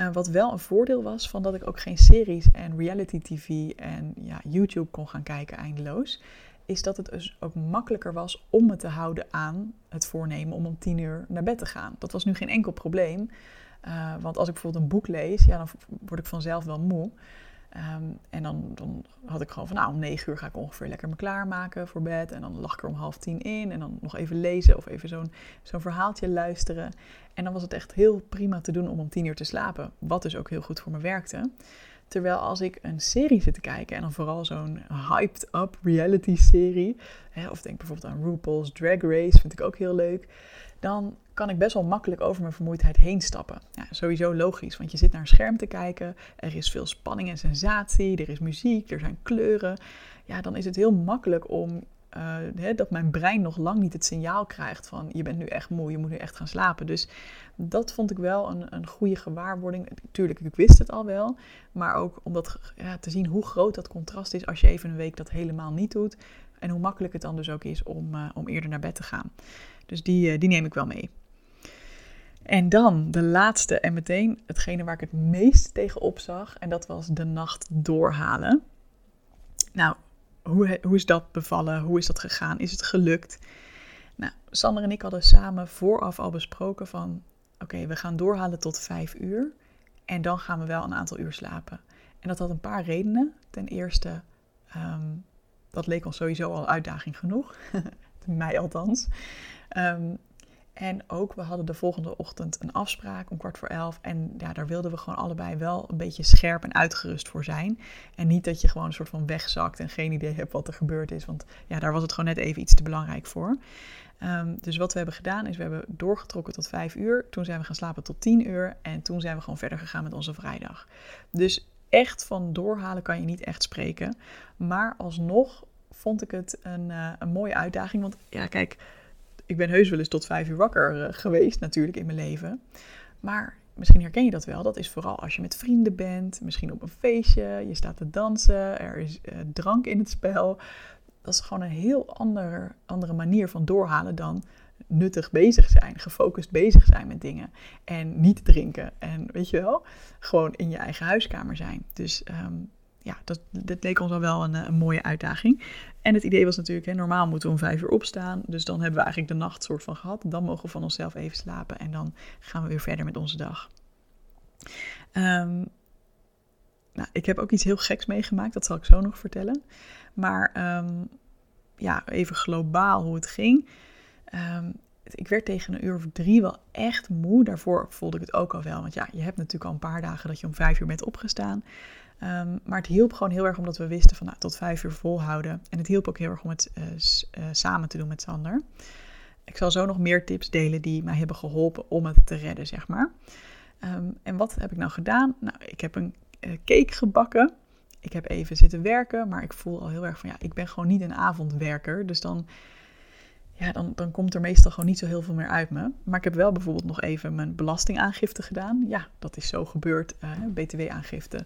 Uh, wat wel een voordeel was van dat ik ook geen series en reality tv en ja, YouTube kon gaan kijken eindeloos. Is dat het dus ook makkelijker was om me te houden aan het voornemen om om tien uur naar bed te gaan. Dat was nu geen enkel probleem. Uh, want als ik bijvoorbeeld een boek lees, ja, dan word ik vanzelf wel moe. Um, en dan, dan, had ik gewoon van, nou, om negen uur ga ik ongeveer lekker me klaarmaken voor bed. En dan lag ik er om half tien in. En dan nog even lezen of even zo'n zo'n verhaaltje luisteren. En dan was het echt heel prima te doen om om tien uur te slapen. Wat dus ook heel goed voor me werkte. Terwijl als ik een serie zit te kijken, en dan vooral zo'n hyped-up reality-serie, of denk bijvoorbeeld aan RuPaul's Drag Race, vind ik ook heel leuk, dan kan ik best wel makkelijk over mijn vermoeidheid heen stappen. Ja, sowieso logisch, want je zit naar een scherm te kijken, er is veel spanning en sensatie, er is muziek, er zijn kleuren. Ja, dan is het heel makkelijk om eh, hè, dat mijn brein nog lang niet het signaal krijgt van je bent nu echt moe, je moet nu echt gaan slapen. Dus dat vond ik wel een, een goede gewaarwording. Tuurlijk, ik wist het al wel, maar ook om dat, ja, te zien hoe groot dat contrast is als je even een week dat helemaal niet doet. En hoe makkelijk het dan dus ook is om, uh, om eerder naar bed te gaan. Dus die, uh, die neem ik wel mee. En dan de laatste en meteen hetgene waar ik het meest tegen opzag. En dat was de nacht doorhalen. Nou, hoe, hoe is dat bevallen? Hoe is dat gegaan? Is het gelukt? Nou, Sander en ik hadden samen vooraf al besproken van... Oké, we gaan doorhalen tot vijf uur. En dan gaan we wel een aantal uur slapen. En dat had een paar redenen. Ten eerste, um, dat leek ons sowieso al uitdaging genoeg. [laughs] Mij althans. Um, en ook, we hadden de volgende ochtend een afspraak om kwart voor elf. En ja, daar wilden we gewoon allebei wel een beetje scherp en uitgerust voor zijn. En niet dat je gewoon een soort van wegzakt en geen idee hebt wat er gebeurd is. Want ja, daar was het gewoon net even iets te belangrijk voor. Um, dus wat we hebben gedaan is, we hebben doorgetrokken tot vijf uur. Toen zijn we gaan slapen tot tien uur. En toen zijn we gewoon verder gegaan met onze vrijdag. Dus echt van doorhalen kan je niet echt spreken. Maar alsnog vond ik het een, uh, een mooie uitdaging. Want ja, kijk ik ben heus wel eens tot vijf uur wakker uh, geweest, natuurlijk, in mijn leven. Maar misschien herken je dat wel. Dat is vooral als je met vrienden bent, misschien op een feestje, je staat te dansen, er is uh, drank in het spel. Dat is gewoon een heel andere, andere manier van doorhalen dan nuttig bezig zijn, gefocust bezig zijn met dingen. En niet drinken. En weet je wel, gewoon in je eigen huiskamer zijn. Dus um, ja, dat, leek ons al wel een, eh, een, mooie uitdaging. En het idee was natuurlijk, hè, normaal moeten we om vijf uur opstaan. Dus dan hebben we eigenlijk de nacht soort van gehad. Dan mogen we van onszelf even slapen en dan gaan we weer verder met onze dag. Um, nou, ik heb ook iets heel geks meegemaakt, dat zal ik zo nog vertellen. Maar um, ja, even globaal hoe het ging. Um, ik werd tegen een uur of drie wel echt moe. Daarvoor voelde ik het ook al wel. Want ja, je hebt natuurlijk al een paar dagen dat je om vijf uur bent opgestaan. Um, maar het hielp gewoon heel erg omdat we wisten van nou, tot vijf uur volhouden. En het hielp ook heel erg om het uh, uh, samen te doen met Sander. Ik zal zo nog meer tips delen die mij hebben geholpen om het te redden, zeg maar. Um, en wat heb ik nou gedaan? Nou, ik heb een uh, cake gebakken. Ik heb even zitten werken, maar ik voel al heel erg van ja, ik ben gewoon niet een avondwerker. Dus dan ja, dan, dan komt er meestal gewoon niet zo heel veel meer uit me. Maar ik heb wel bijvoorbeeld nog even mijn belastingaangifte gedaan. Ja, dat is zo gebeurd. Uh, BTW-aangifte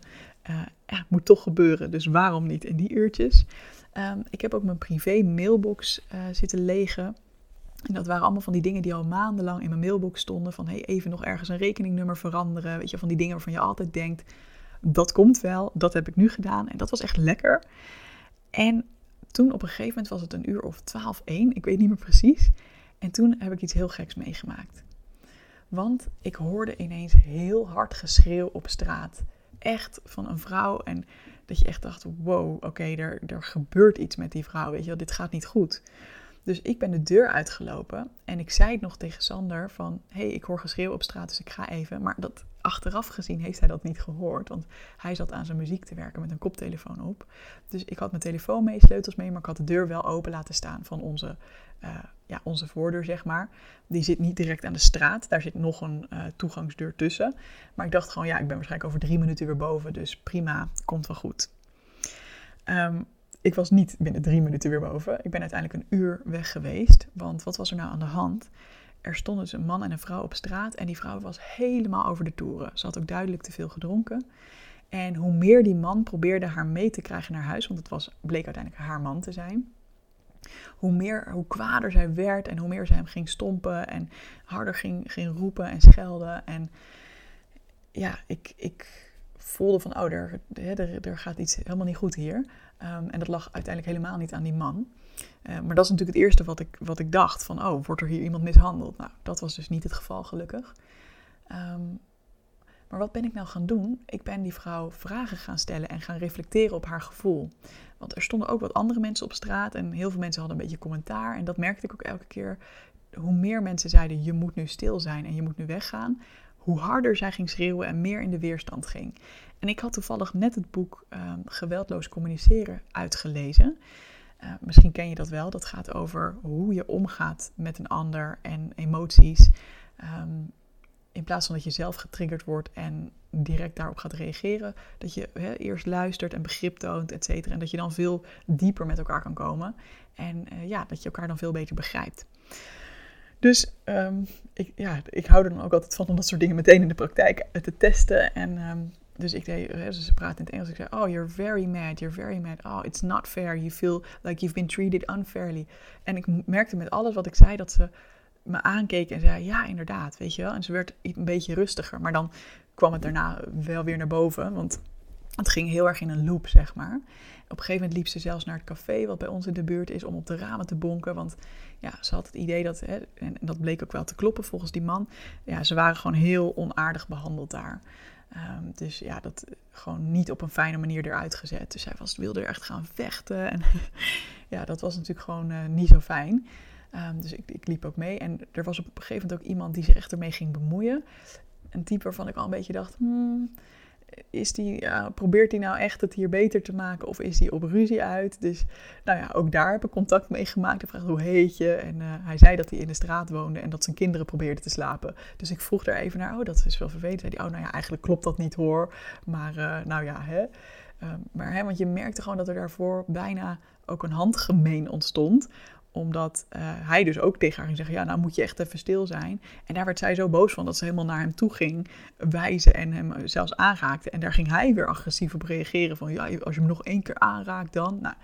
uh, moet toch gebeuren. Dus waarom niet in die uurtjes? Um, ik heb ook mijn privé mailbox uh, zitten legen. En dat waren allemaal van die dingen die al maandenlang in mijn mailbox stonden. Van hey, even nog ergens een rekeningnummer veranderen. Weet je, van die dingen waarvan je altijd denkt, dat komt wel. Dat heb ik nu gedaan. En dat was echt lekker. En toen op een gegeven moment was het een uur of twaalf één, ik weet niet meer precies. En toen heb ik iets heel geks meegemaakt. Want ik hoorde ineens heel hard geschreeuw op straat. Echt van een vrouw. En dat je echt dacht, wow, oké, er, er gebeurt iets met die vrouw. Weet je wel, dit gaat niet goed. Dus ik ben de deur uitgelopen en ik zei het nog tegen Sander van... hé, hey, ik hoor geschreeuw op straat, dus ik ga even. Maar dat, achteraf gezien heeft hij dat niet gehoord. Want hij zat aan zijn muziek te werken met een koptelefoon op. Dus ik had mijn telefoon mee, sleutels mee, maar ik had de deur wel open laten staan van onze, uh, ja, onze voordeur, zeg maar. Die zit niet direct aan de straat, daar zit nog een uh, toegangsdeur tussen. Maar ik dacht gewoon, ja, ik ben waarschijnlijk over drie minuten weer boven, dus prima, komt wel goed. Um, ik was niet binnen drie minuten weer boven. Ik ben uiteindelijk een uur weg geweest. Want wat was er nou aan de hand? Er stonden dus een man en een vrouw op straat. En die vrouw was helemaal over de toeren. Ze had ook duidelijk te veel gedronken. En hoe meer die man probeerde haar mee te krijgen naar huis, want het was, bleek uiteindelijk haar man te zijn. Hoe, meer, hoe kwader zij werd en hoe meer zij hem ging stompen en harder ging, ging roepen en schelden. En ja, ik, ik voelde van, oh, er, er, er gaat iets helemaal niet goed hier. Um, en dat lag uiteindelijk helemaal niet aan die man. Uh, maar dat is natuurlijk het eerste wat ik, wat ik dacht: van oh, wordt er hier iemand mishandeld? Nou, dat was dus niet het geval, gelukkig. Um, maar wat ben ik nou gaan doen? Ik ben die vrouw vragen gaan stellen en gaan reflecteren op haar gevoel. Want er stonden ook wat andere mensen op straat en heel veel mensen hadden een beetje commentaar. En dat merkte ik ook elke keer. Hoe meer mensen zeiden: je moet nu stil zijn en je moet nu weggaan, hoe harder zij ging schreeuwen en meer in de weerstand ging. En ik had toevallig net het boek um, Geweldloos communiceren uitgelezen. Uh, misschien ken je dat wel. Dat gaat over hoe je omgaat met een ander en emoties. Um, in plaats van dat je zelf getriggerd wordt en direct daarop gaat reageren, dat je eerst luistert en begrip toont, et cetera. En dat je dan veel dieper met elkaar kan komen. En uh, ja, dat je elkaar dan veel beter begrijpt. Dus um, ik, ja, ik hou er dan ook altijd van om dat soort dingen meteen in de praktijk te testen. En um, dus ik deed, ze praat in het Engels. Ik zei, oh, you're very mad, you're very mad. Oh, it's not fair. You feel like you've been treated unfairly. En ik merkte met alles wat ik zei dat ze me aankeek en zei, ja, inderdaad, weet je wel. En ze werd een beetje rustiger. Maar dan kwam het daarna wel weer naar boven, want het ging heel erg in een loop, zeg maar. Op een gegeven moment liep ze zelfs naar het café, wat bij ons in de buurt is, om op de ramen te bonken. Want ja, ze had het idee dat, hè, en dat bleek ook wel te kloppen volgens die man, ja, ze waren gewoon heel onaardig behandeld daar. Um, dus ja, dat gewoon niet op een fijne manier eruit gezet. Dus zij was, wilde er echt gaan vechten. En [laughs] ja, dat was natuurlijk gewoon uh, niet zo fijn. Um, dus ik, ik, liep ook mee. En er was op een gegeven moment ook iemand die zich echt ermee ging bemoeien. Een type waarvan ik al een beetje dacht, hmm, is die, probeert hij nou echt het hier beter te maken of is hij op ruzie uit? Dus nou ja, ook daar heb ik contact mee gemaakt. Ik vraag hoe heet je? En uh, hij zei dat hij in de straat woonde en dat zijn kinderen probeerden te slapen. Dus ik vroeg daar even naar, oh dat is wel vervelend. Zei hij, oh nou ja, eigenlijk klopt dat niet hoor. Maar uh, nou ja, hè. Uh, maar hè, want je merkte gewoon dat er daarvoor bijna ook een handgemeen ontstond omdat uh, hij dus ook tegen haar ging zeggen: Ja, nou moet je echt even stil zijn. En daar werd zij zo boos van dat ze helemaal naar hem toe ging wijzen en hem zelfs aanraakte. En daar ging hij weer agressief op reageren: van ja, als je hem nog één keer aanraakt, dan. Nou,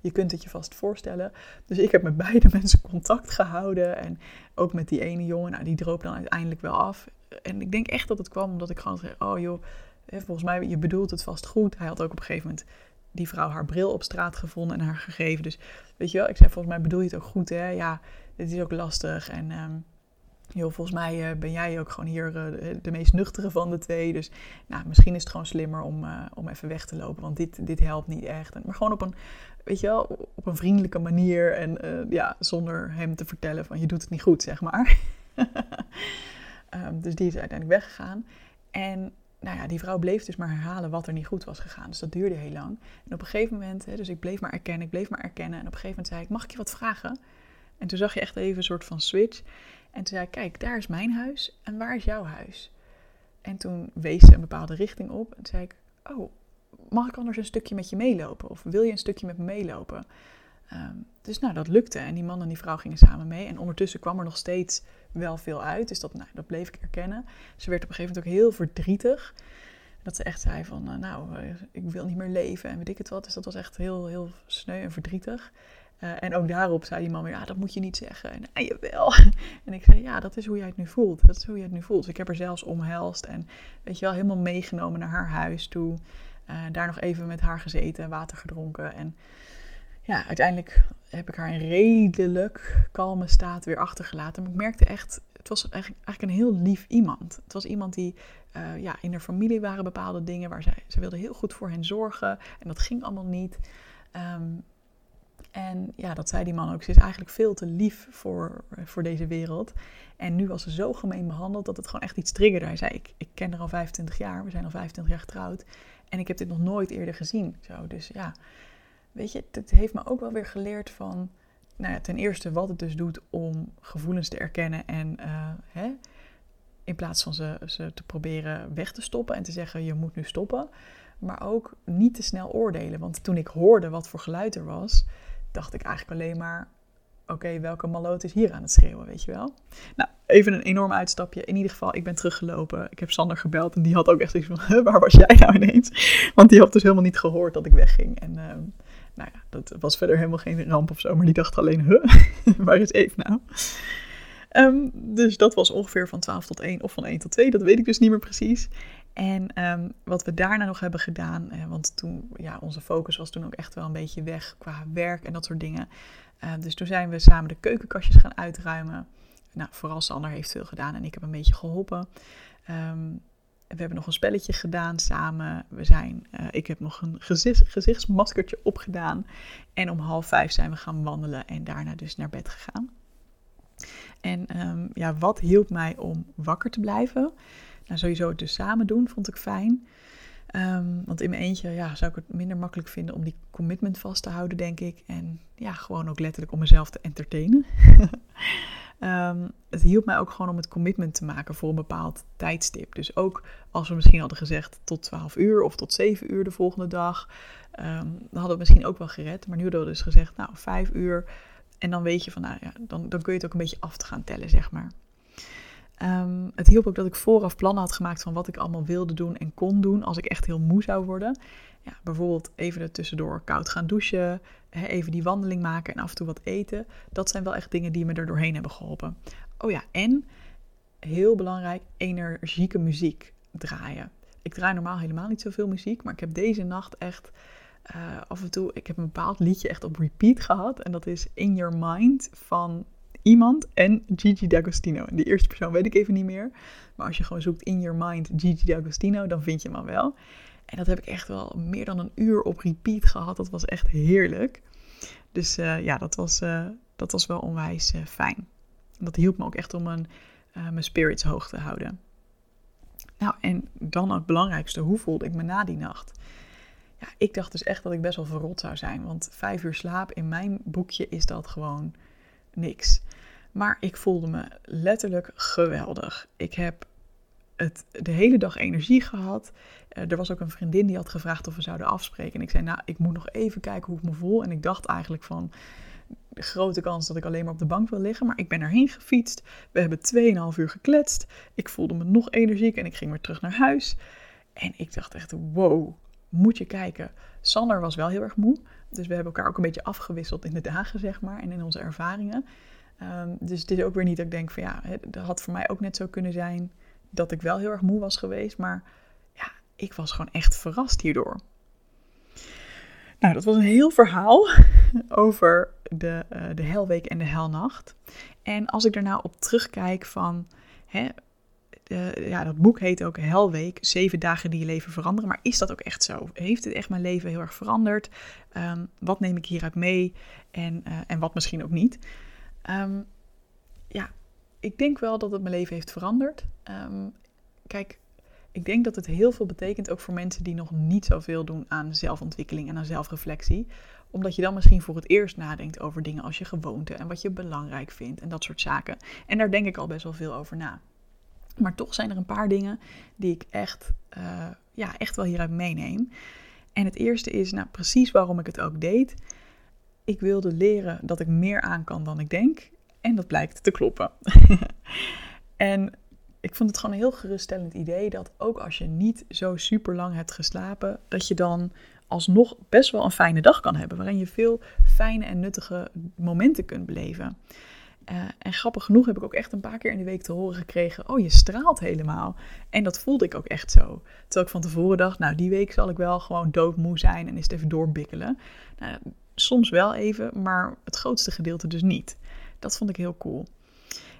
je kunt het je vast voorstellen. Dus ik heb met beide [laughs] mensen contact gehouden. En ook met die ene jongen, nou, die droop dan uiteindelijk wel af. En ik denk echt dat het kwam omdat ik gewoon zei: Oh joh, volgens mij, je bedoelt het vast goed. Hij had ook op een gegeven moment die vrouw haar bril op straat gevonden en haar gegeven. Dus weet je wel, ik zei volgens mij bedoel je het ook goed hè. Ja, dit is ook lastig en... Um, joh, volgens mij uh, ben jij ook gewoon hier uh, de, meest nuchtere van de twee. Dus nou, misschien is het gewoon slimmer om, uh, om even weg te lopen. Want dit, dit helpt niet echt. En, maar gewoon op een, weet je wel, op een vriendelijke manier. En ja, zonder hem te vertellen van je doet het niet goed, zeg maar. um, [laughs] dus die is uiteindelijk weggegaan. En nou ja, die vrouw bleef dus maar herhalen wat er niet goed was gegaan. Dus dat duurde heel lang. En op een gegeven moment, hè, dus ik bleef maar erkennen, ik bleef maar erkennen. En op een gegeven moment zei ik, mag ik je wat vragen? En toen zag je echt even een soort van switch. En toen zei ik, kijk, daar is mijn huis en waar is jouw huis? En toen wees ze een bepaalde richting op. En toen zei ik, oh, mag ik anders een stukje met je meelopen? Of wil je een stukje met me meelopen? Um, dus nou, dat lukte. En die man en die vrouw gingen samen mee. En ondertussen kwam er nog steeds wel veel uit. Dus dat, nou, dat bleef ik erkennen. Ze werd op een gegeven moment ook heel verdrietig. Dat ze echt zei van, uh, nou, uh, ik wil niet meer leven en weet ik het wat. Dus dat was echt heel, heel sneu en verdrietig. Uh, en ook daarop zei die man weer, ja, dat moet je niet zeggen. En ah, jawel. [laughs] en ik zei, ja, dat is hoe jij het nu voelt. Dat is hoe je het nu voelt. Dus ik heb er zelfs omhelst en, weet je wel, helemaal meegenomen naar haar huis toe. daar nog even met haar gezeten, water gedronken en ja, uiteindelijk heb ik haar in redelijk kalme staat weer achtergelaten. Maar ik merkte echt, het was eigenlijk een heel lief iemand. Het was iemand die, uh, ja, in haar familie waren bepaalde dingen waar zij, ze wilde heel goed voor hen zorgen. En dat ging allemaal niet. Um, en ja, dat zei die man ook. Ze is eigenlijk veel te lief voor, voor deze wereld. En nu was ze zo gemeen behandeld dat het gewoon echt iets triggerde. Hij zei, ik, ik ken haar al 25 jaar. We zijn al 25 jaar getrouwd. En ik heb dit nog nooit eerder gezien. Zo, dus ja, weet je, het heeft me ook wel weer geleerd van, nou ja, ten eerste wat het dus doet om gevoelens te erkennen en uh, hè, in plaats van ze, ze te proberen weg te stoppen en te zeggen je moet nu stoppen, maar ook niet te snel oordelen. Want toen ik hoorde wat voor geluid er was, dacht ik eigenlijk alleen maar, oké, welke maloot is hier aan het schreeuwen, weet je wel? Nou, even een enorm uitstapje. In ieder geval, ik ben teruggelopen. Ik heb Sander gebeld en die had ook echt iets van, [laughs] waar was jij nou ineens? Want die had dus helemaal niet gehoord dat ik wegging. En... Uh, nou ja, dat was verder helemaal geen ramp of zo, maar die dacht alleen, huh, [laughs] waar is Eve nou? Um, dus dat was ongeveer van 12 tot 1 of van 1 tot 2, dat weet ik dus niet meer precies. En um, wat we daarna nog hebben gedaan, eh, want toen, ja, onze focus was toen ook echt wel een beetje weg qua werk en dat soort dingen. Uh, dus toen zijn we samen de keukenkastjes gaan uitruimen. Nou, vooral Sander heeft veel gedaan en ik heb een beetje geholpen. We hebben nog een spelletje gedaan samen. We zijn, uh, ik heb nog een gezicht, gezichtsmaskertje opgedaan. En om half vijf zijn we gaan wandelen en daarna dus naar bed gegaan. En um, ja, wat hielp mij om wakker te blijven? Nou, sowieso het dus samen doen vond ik fijn. Um, want in mijn eentje ja, zou ik het minder makkelijk vinden om die commitment vast te houden, denk ik. En ja, gewoon ook letterlijk om mezelf te entertainen. [laughs] Ehm, het hielp mij ook gewoon om het commitment te maken voor een bepaald tijdstip. Dus ook als we misschien hadden gezegd tot 12 uur of tot 7 uur de volgende dag, um, dan hadden we misschien ook wel gered. Maar nu hadden we dus gezegd, nou, 5 uur. En dan weet je van, nou ja, dan, dan kun je het ook een beetje af te gaan tellen, zeg maar. Um, het hielp ook dat ik vooraf plannen had gemaakt van wat ik allemaal wilde doen en kon doen als ik echt heel moe zou worden. Ja, bijvoorbeeld even er tussendoor koud gaan douchen, even die wandeling maken en af en toe wat eten. Dat zijn wel echt dingen die me er doorheen hebben geholpen. Oh ja, en heel belangrijk, energieke muziek draaien. Ik draai normaal helemaal niet zoveel muziek, maar ik heb deze nacht echt uh, af en toe, ik heb een bepaald liedje echt op repeat gehad. En dat is In Your Mind van iemand en Gigi D'Agostino. En die eerste persoon weet ik even niet meer. Maar als je gewoon zoekt In Your Mind Gigi D'Agostino, dan vind je hem al wel. En dat heb ik echt wel meer dan een uur op repeat gehad. Dat was echt heerlijk. Dus uh, ja, dat was, uh, dat was wel onwijs uh, fijn. Dat hielp me ook echt om mijn, mijn spirits hoog te houden. Nou, en dan het belangrijkste, hoe voelde ik me na die nacht? Ja, ik dacht dus echt dat ik best wel verrot zou zijn. Want vijf uur slaap in mijn boekje is dat gewoon niks. Maar ik voelde me letterlijk geweldig. Ik heb het, de hele dag energie gehad. Uh, er was ook een vriendin die had gevraagd of we zouden afspreken. En ik zei, nou, ik moet nog even kijken hoe ik me voel. En ik dacht eigenlijk van, grote kans dat ik alleen maar op de bank wil liggen. Maar ik ben erheen gefietst. We hebben 2,5 uur gekletst. Ik voelde me nog energiek en ik ging weer terug naar huis. En ik dacht echt, wow, moet je kijken. Sander was wel heel erg moe. Dus we hebben elkaar ook een beetje afgewisseld in de dagen, zeg maar. En in onze ervaringen. Um, dus het is ook weer niet dat ik denk van ja, het had voor mij ook net zo kunnen zijn dat ik wel heel erg moe was geweest. Maar ja, ik was gewoon echt verrast hierdoor. Nou, dat was een heel verhaal [laughs] over de, uh, de helweek en de helnacht. En als ik nou op terugkijk van, hè, ja, dat boek heet ook Helweek, zeven dagen die je leven veranderen. Maar is dat ook echt zo? Heeft het echt mijn leven heel erg veranderd? Um, wat neem ik hieruit mee en, uh, en wat misschien ook niet? Um, ja, ik denk wel dat het mijn leven heeft veranderd. Um, kijk, ik denk dat het heel veel betekent ook voor mensen die nog niet zoveel doen aan zelfontwikkeling en aan zelfreflectie. Omdat je dan misschien voor het eerst nadenkt over dingen als je gewoonte en wat je belangrijk vindt en dat soort zaken. En daar denk ik al best wel veel over na. Maar toch zijn er een paar dingen die ik echt, uh, ja, echt wel hieruit meeneem. En het eerste is nou, precies waarom ik het ook deed. Ik wilde leren dat ik meer aan kan dan ik denk. En dat blijkt te kloppen. [laughs] en ik vond het gewoon een heel geruststellend idee dat ook als je niet zo super lang hebt geslapen, dat je dan alsnog best wel een fijne dag kan hebben. Waarin je veel fijne en nuttige momenten kunt beleven. Uh, en grappig genoeg heb ik ook echt een paar keer in de week te horen gekregen: Oh, je straalt helemaal. En dat voelde ik ook echt zo. Terwijl ik van tevoren dacht: Nou, die week zal ik wel gewoon doodmoe zijn en is even doorbikkelen. Nou, soms wel even, maar het grootste gedeelte dus niet. Dat vond ik heel cool.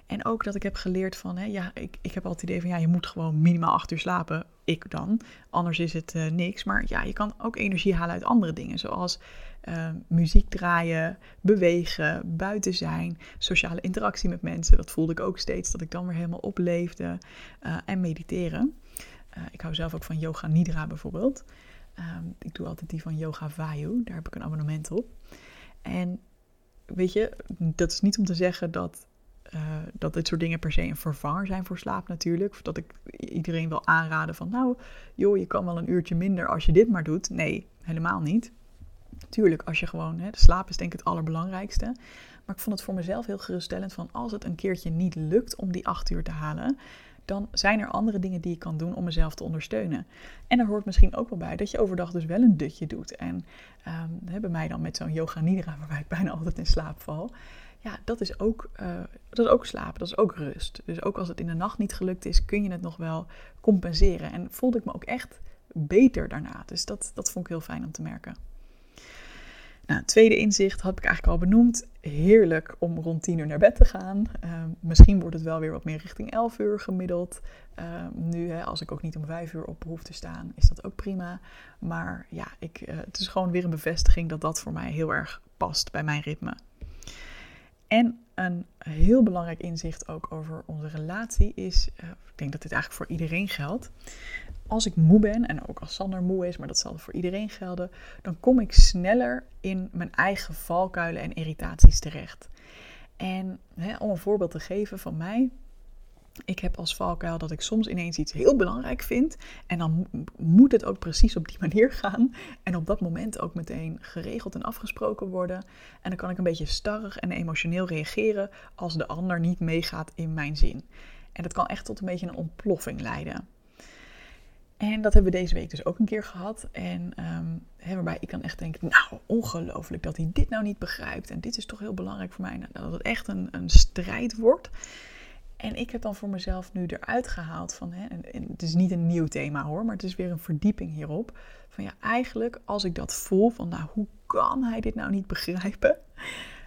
En ook dat ik heb geleerd van, hè, ja, ik, ik heb altijd het idee van, ja, je moet gewoon minimaal acht uur slapen. Ik dan. Anders is het uh, niks. Maar ja, je kan ook energie halen uit andere dingen. Zoals uh, muziek draaien, bewegen, buiten zijn, sociale interactie met mensen. Dat voelde ik ook steeds, dat ik dan weer helemaal opleefde. Uh, en mediteren. ik hou zelf ook van yoga nidra bijvoorbeeld. Um, ik doe altijd die van yoga vayu. Daar heb ik een abonnement op. En weet je, dat is niet om te zeggen dat uh, dat dit soort dingen per se een vervanger zijn voor slaap natuurlijk. Of dat ik iedereen wil aanraden van nou, joh, je kan wel een uurtje minder als je dit maar doet. Nee, helemaal niet. Tuurlijk, als je gewoon, hè, slaap is denk ik het allerbelangrijkste. Maar ik vond het voor mezelf heel geruststellend van als het een keertje niet lukt om die acht uur te halen, dan zijn er andere dingen die ik kan doen om mezelf te ondersteunen. En er hoort misschien ook wel bij dat je overdag dus wel een dutje doet. En um, bij mij dan met zo'n yoga nidra, [laughs] waarbij ik bijna altijd in slaap val ja, dat is, ook, uh, dat is ook slapen, dat is ook rust. Dus ook als het in de nacht niet gelukt is, kun je het nog wel compenseren. En voelde ik me ook echt beter daarna. Dus dat, dat vond ik heel fijn om te merken. Nou, tweede inzicht had ik eigenlijk al benoemd. Heerlijk om rond 10 uur naar bed te gaan. Uh, misschien wordt het wel weer wat meer richting 11 uur gemiddeld. Uh, nu, hè, als ik ook niet om 5 uur op hoef te staan, is dat ook prima. Maar ja, ik, uh, het is gewoon weer een bevestiging dat dat voor mij heel erg past bij mijn ritme. En een heel belangrijk inzicht ook over onze relatie is, uh, ik denk dat dit eigenlijk voor iedereen geldt. Als ik moe ben, en ook als Sander moe is, maar dat zal voor iedereen gelden, dan kom ik sneller in mijn eigen valkuilen en irritaties terecht. En hè, om een voorbeeld te geven van mij. Ik heb als valkuil dat ik soms ineens iets heel belangrijk vind. En dan moet het ook precies op die [laughs] manier gaan. En op dat moment ook meteen geregeld en afgesproken worden. En dan kan ik een beetje starrig en emotioneel reageren als de ander niet meegaat in mijn zin. En dat kan echt tot een beetje een ontploffing leiden. En dat hebben we deze week dus ook een keer gehad. En um, waarbij ik dan echt denk, nou, ongelooflijk dat hij dit nou niet begrijpt. En dit is toch heel belangrijk voor mij. Nou, dat het echt een, een strijd wordt. En ik heb dan voor mezelf nu eruit gehaald van, hè, en het is niet een nieuw thema hoor, maar het is weer een verdieping hierop. Van ja, eigenlijk als ik dat voel, van nou, hoe kan hij dit nou niet begrijpen?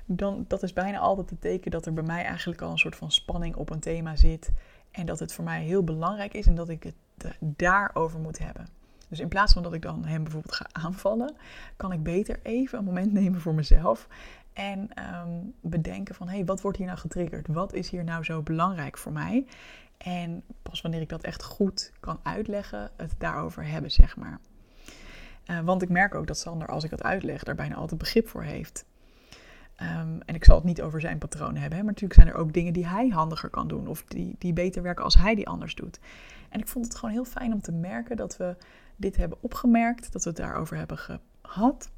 Dan, dat is bijna altijd het teken dat er bij mij eigenlijk al een soort van spanning op een thema zit. En dat het voor mij heel belangrijk is en dat ik het daarover moet hebben. Dus in plaats van dat ik dan hem bijvoorbeeld ga aanvallen, kan ik beter even een moment nemen voor mezelf. En ehm, bedenken van, hé, hey, wat wordt hier nou getriggerd? Wat is hier nou zo belangrijk voor mij? En pas wanneer ik dat echt goed kan uitleggen, het daarover hebben, zeg maar. Uh, want ik merk ook dat Sander, als ik het uitleg, daar bijna altijd begrip voor heeft. Um, en ik zal het niet over zijn patronen hebben, hè, maar natuurlijk zijn er ook dingen die hij handiger kan doen. Of die, die beter werken als hij die anders doet. En ik vond het gewoon heel fijn om te merken dat we dit hebben opgemerkt, dat we het daarover hebben gehad.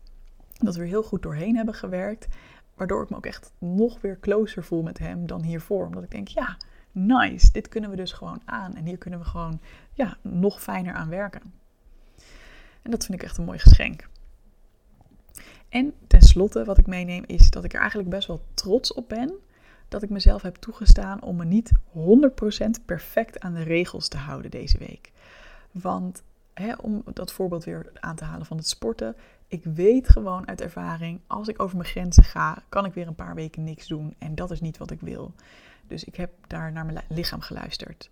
Dat we er heel goed doorheen hebben gewerkt. Waardoor ik me ook echt nog weer closer voel met hem dan hiervoor. Omdat ik denk, ja, nice, dit kunnen we dus gewoon aan. En hier kunnen we gewoon ja, nog fijner aan werken. En dat vind ik echt een mooi geschenk. En tenslotte, wat ik meeneem, is dat ik er eigenlijk best wel trots op ben dat ik mezelf heb toegestaan om me niet 100% perfect aan de regels te houden deze week. Want hè, om dat voorbeeld weer aan te halen van het sporten, ik weet gewoon uit ervaring, als ik over mijn grenzen ga, kan ik weer een paar weken niks doen. En dat is niet wat ik wil. Dus ik heb daar naar mijn lichaam geluisterd.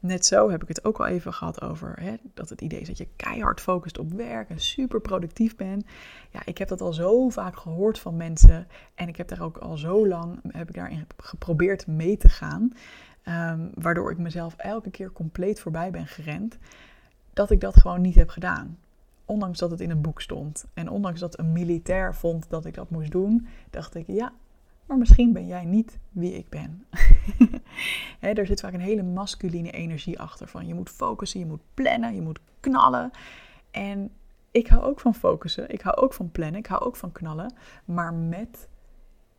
Net zo heb ik het ook al even gehad over hè, dat het idee is dat je keihard focust op werk en super productief bent. Ja, ik heb dat al zo vaak gehoord van mensen en ik heb daar ook al zo lang heb ik daarin geprobeerd mee te gaan, um, waardoor ik mezelf elke keer compleet voorbij ben gerend, dat ik dat gewoon niet heb gedaan. Ondanks dat het in een boek stond en ondanks dat een militair vond dat ik dat moest doen, dacht ik ja, maar misschien ben jij niet wie ik ben. [laughs] er zit vaak een hele masculine energie achter. Van je moet focussen, je moet plannen, je moet knallen. En ik hou ook van focussen, ik hou ook van plannen, ik hou ook van knallen. Maar met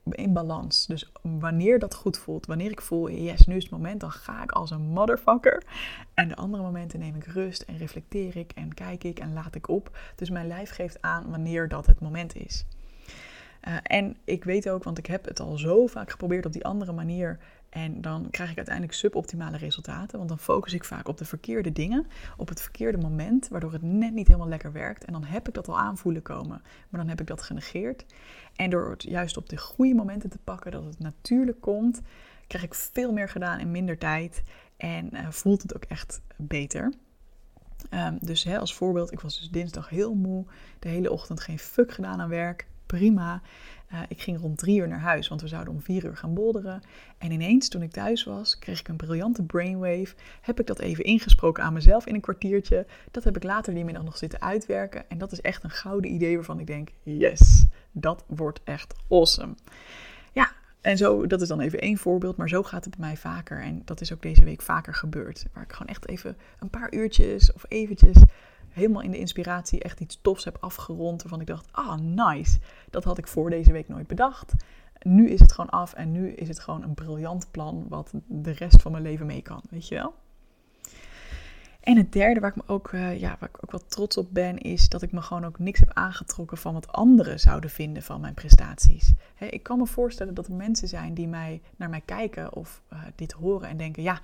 in balans. Dus wanneer dat goed voelt, wanneer ik voel, yes, nu is het moment, dan ga ik als een motherfucker. En de andere momenten neem ik rust en reflecteer ik en kijk ik en laat ik op. Dus mijn lijf geeft aan wanneer dat het moment is. Uh, en ik weet ook, want ik heb het al zo vaak geprobeerd op die andere manier. En dan krijg ik uiteindelijk suboptimale resultaten. Want dan focus ik vaak op de verkeerde dingen, op het verkeerde moment, waardoor het net niet helemaal lekker werkt. En dan heb ik dat al aanvoelen komen. Maar dan heb ik dat genegeerd. En door het juist op de goede momenten te pakken, dat het natuurlijk komt, krijg ik veel meer gedaan in minder tijd. En uh, voelt het ook echt beter. Um, dus hè, als voorbeeld, ik was dus dinsdag heel moe. De hele ochtend geen fuck gedaan aan werk prima. Uh, ik ging rond drie uur naar huis, want we zouden om vier uur gaan bolderen. En ineens, toen ik thuis was, kreeg ik een briljante brainwave. Heb ik dat even ingesproken aan mezelf in een kwartiertje. Dat heb ik later die middag nog zitten uitwerken. En dat is echt een gouden idee waarvan ik denk: yes, dat wordt echt awesome. Ja, en zo, dat is dan even één voorbeeld, maar zo gaat het bij mij vaker. En dat is ook deze week vaker gebeurd. Waar ik gewoon echt even een paar uurtjes of eventjes helemaal in de inspiratie echt iets tofs heb afgerond. Waarvan ik dacht, ah, nice. Dat had ik voor deze week nooit bedacht. Nu is het gewoon af en nu is het gewoon een briljant plan wat de rest van mijn leven mee kan, weet je wel? En het derde waar ik me ook, uh, ja, waar ik ook wel trots op ben, is dat ik me gewoon ook niks heb aangetrokken van wat anderen zouden vinden van mijn prestaties. ik kan me voorstellen dat er mensen zijn die mij, naar mij kijken of uh, dit horen en denken: ja,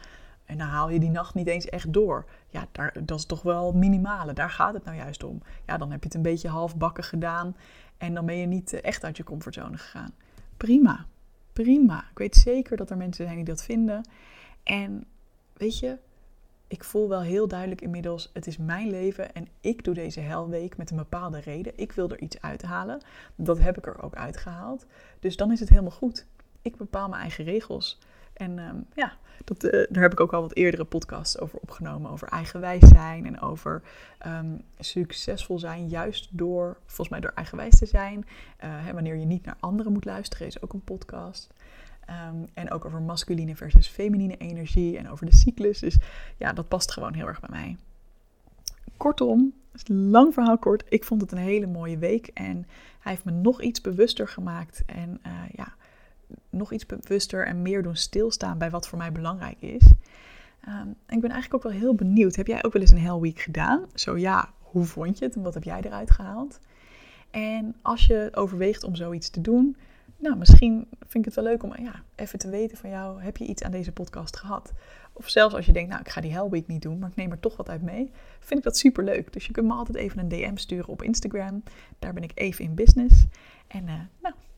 en dan haal je die nacht niet eens echt door. Ja, daar, dat is toch wel minimale. Daar gaat het nou juist om. Ja, dan heb je het een beetje halfbakken gedaan. En dan ben je niet eh, echt uit je comfortzone gegaan. Prima. Prima. Ik weet zeker dat er mensen zijn die dat vinden. En weet je, ik voel wel heel duidelijk inmiddels, het is mijn leven en ik doe deze helweek met een bepaalde reden. Ik wil er iets uithalen. Dat heb ik er ook uitgehaald. Dus dan is het helemaal goed. Ik bepaal mijn eigen regels. En um, ja, dat, uh, daar heb ik ook al wat eerdere podcasts over opgenomen. Over eigenwijs zijn en over um, succesvol zijn. Juist door, volgens mij door eigenwijs te zijn. Uh, hè, wanneer je niet naar anderen moet luisteren, is ook een podcast. Ehm, en ook over masculine versus feminine energie en over de cyclus. Dus ja, dat past gewoon heel erg bij mij. Kortom, lang verhaal kort. Ik vond het een hele mooie week. En hij heeft me nog iets bewuster gemaakt. En uh, ja, nog iets bewuster en meer doen stilstaan bij wat voor mij belangrijk is. Um, ik ben eigenlijk ook wel heel benieuwd. Heb jij ook wel eens een Hell Week gedaan? Zo ja, hoe vond je het en wat heb jij eruit gehaald? En als je overweegt om zoiets te doen, nou, misschien vind ik het wel leuk om ja, even te weten van jou, heb je iets aan deze podcast gehad? Of zelfs als je denkt, nou, ik ga die Hell Week niet doen, maar ik neem er toch wat uit mee, vind ik dat super leuk. Dus je kunt me altijd even een DM sturen op Instagram. Daar ben ik even in business. En uh, nou,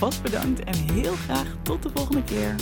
Alvast bedankt en heel graag tot de volgende keer.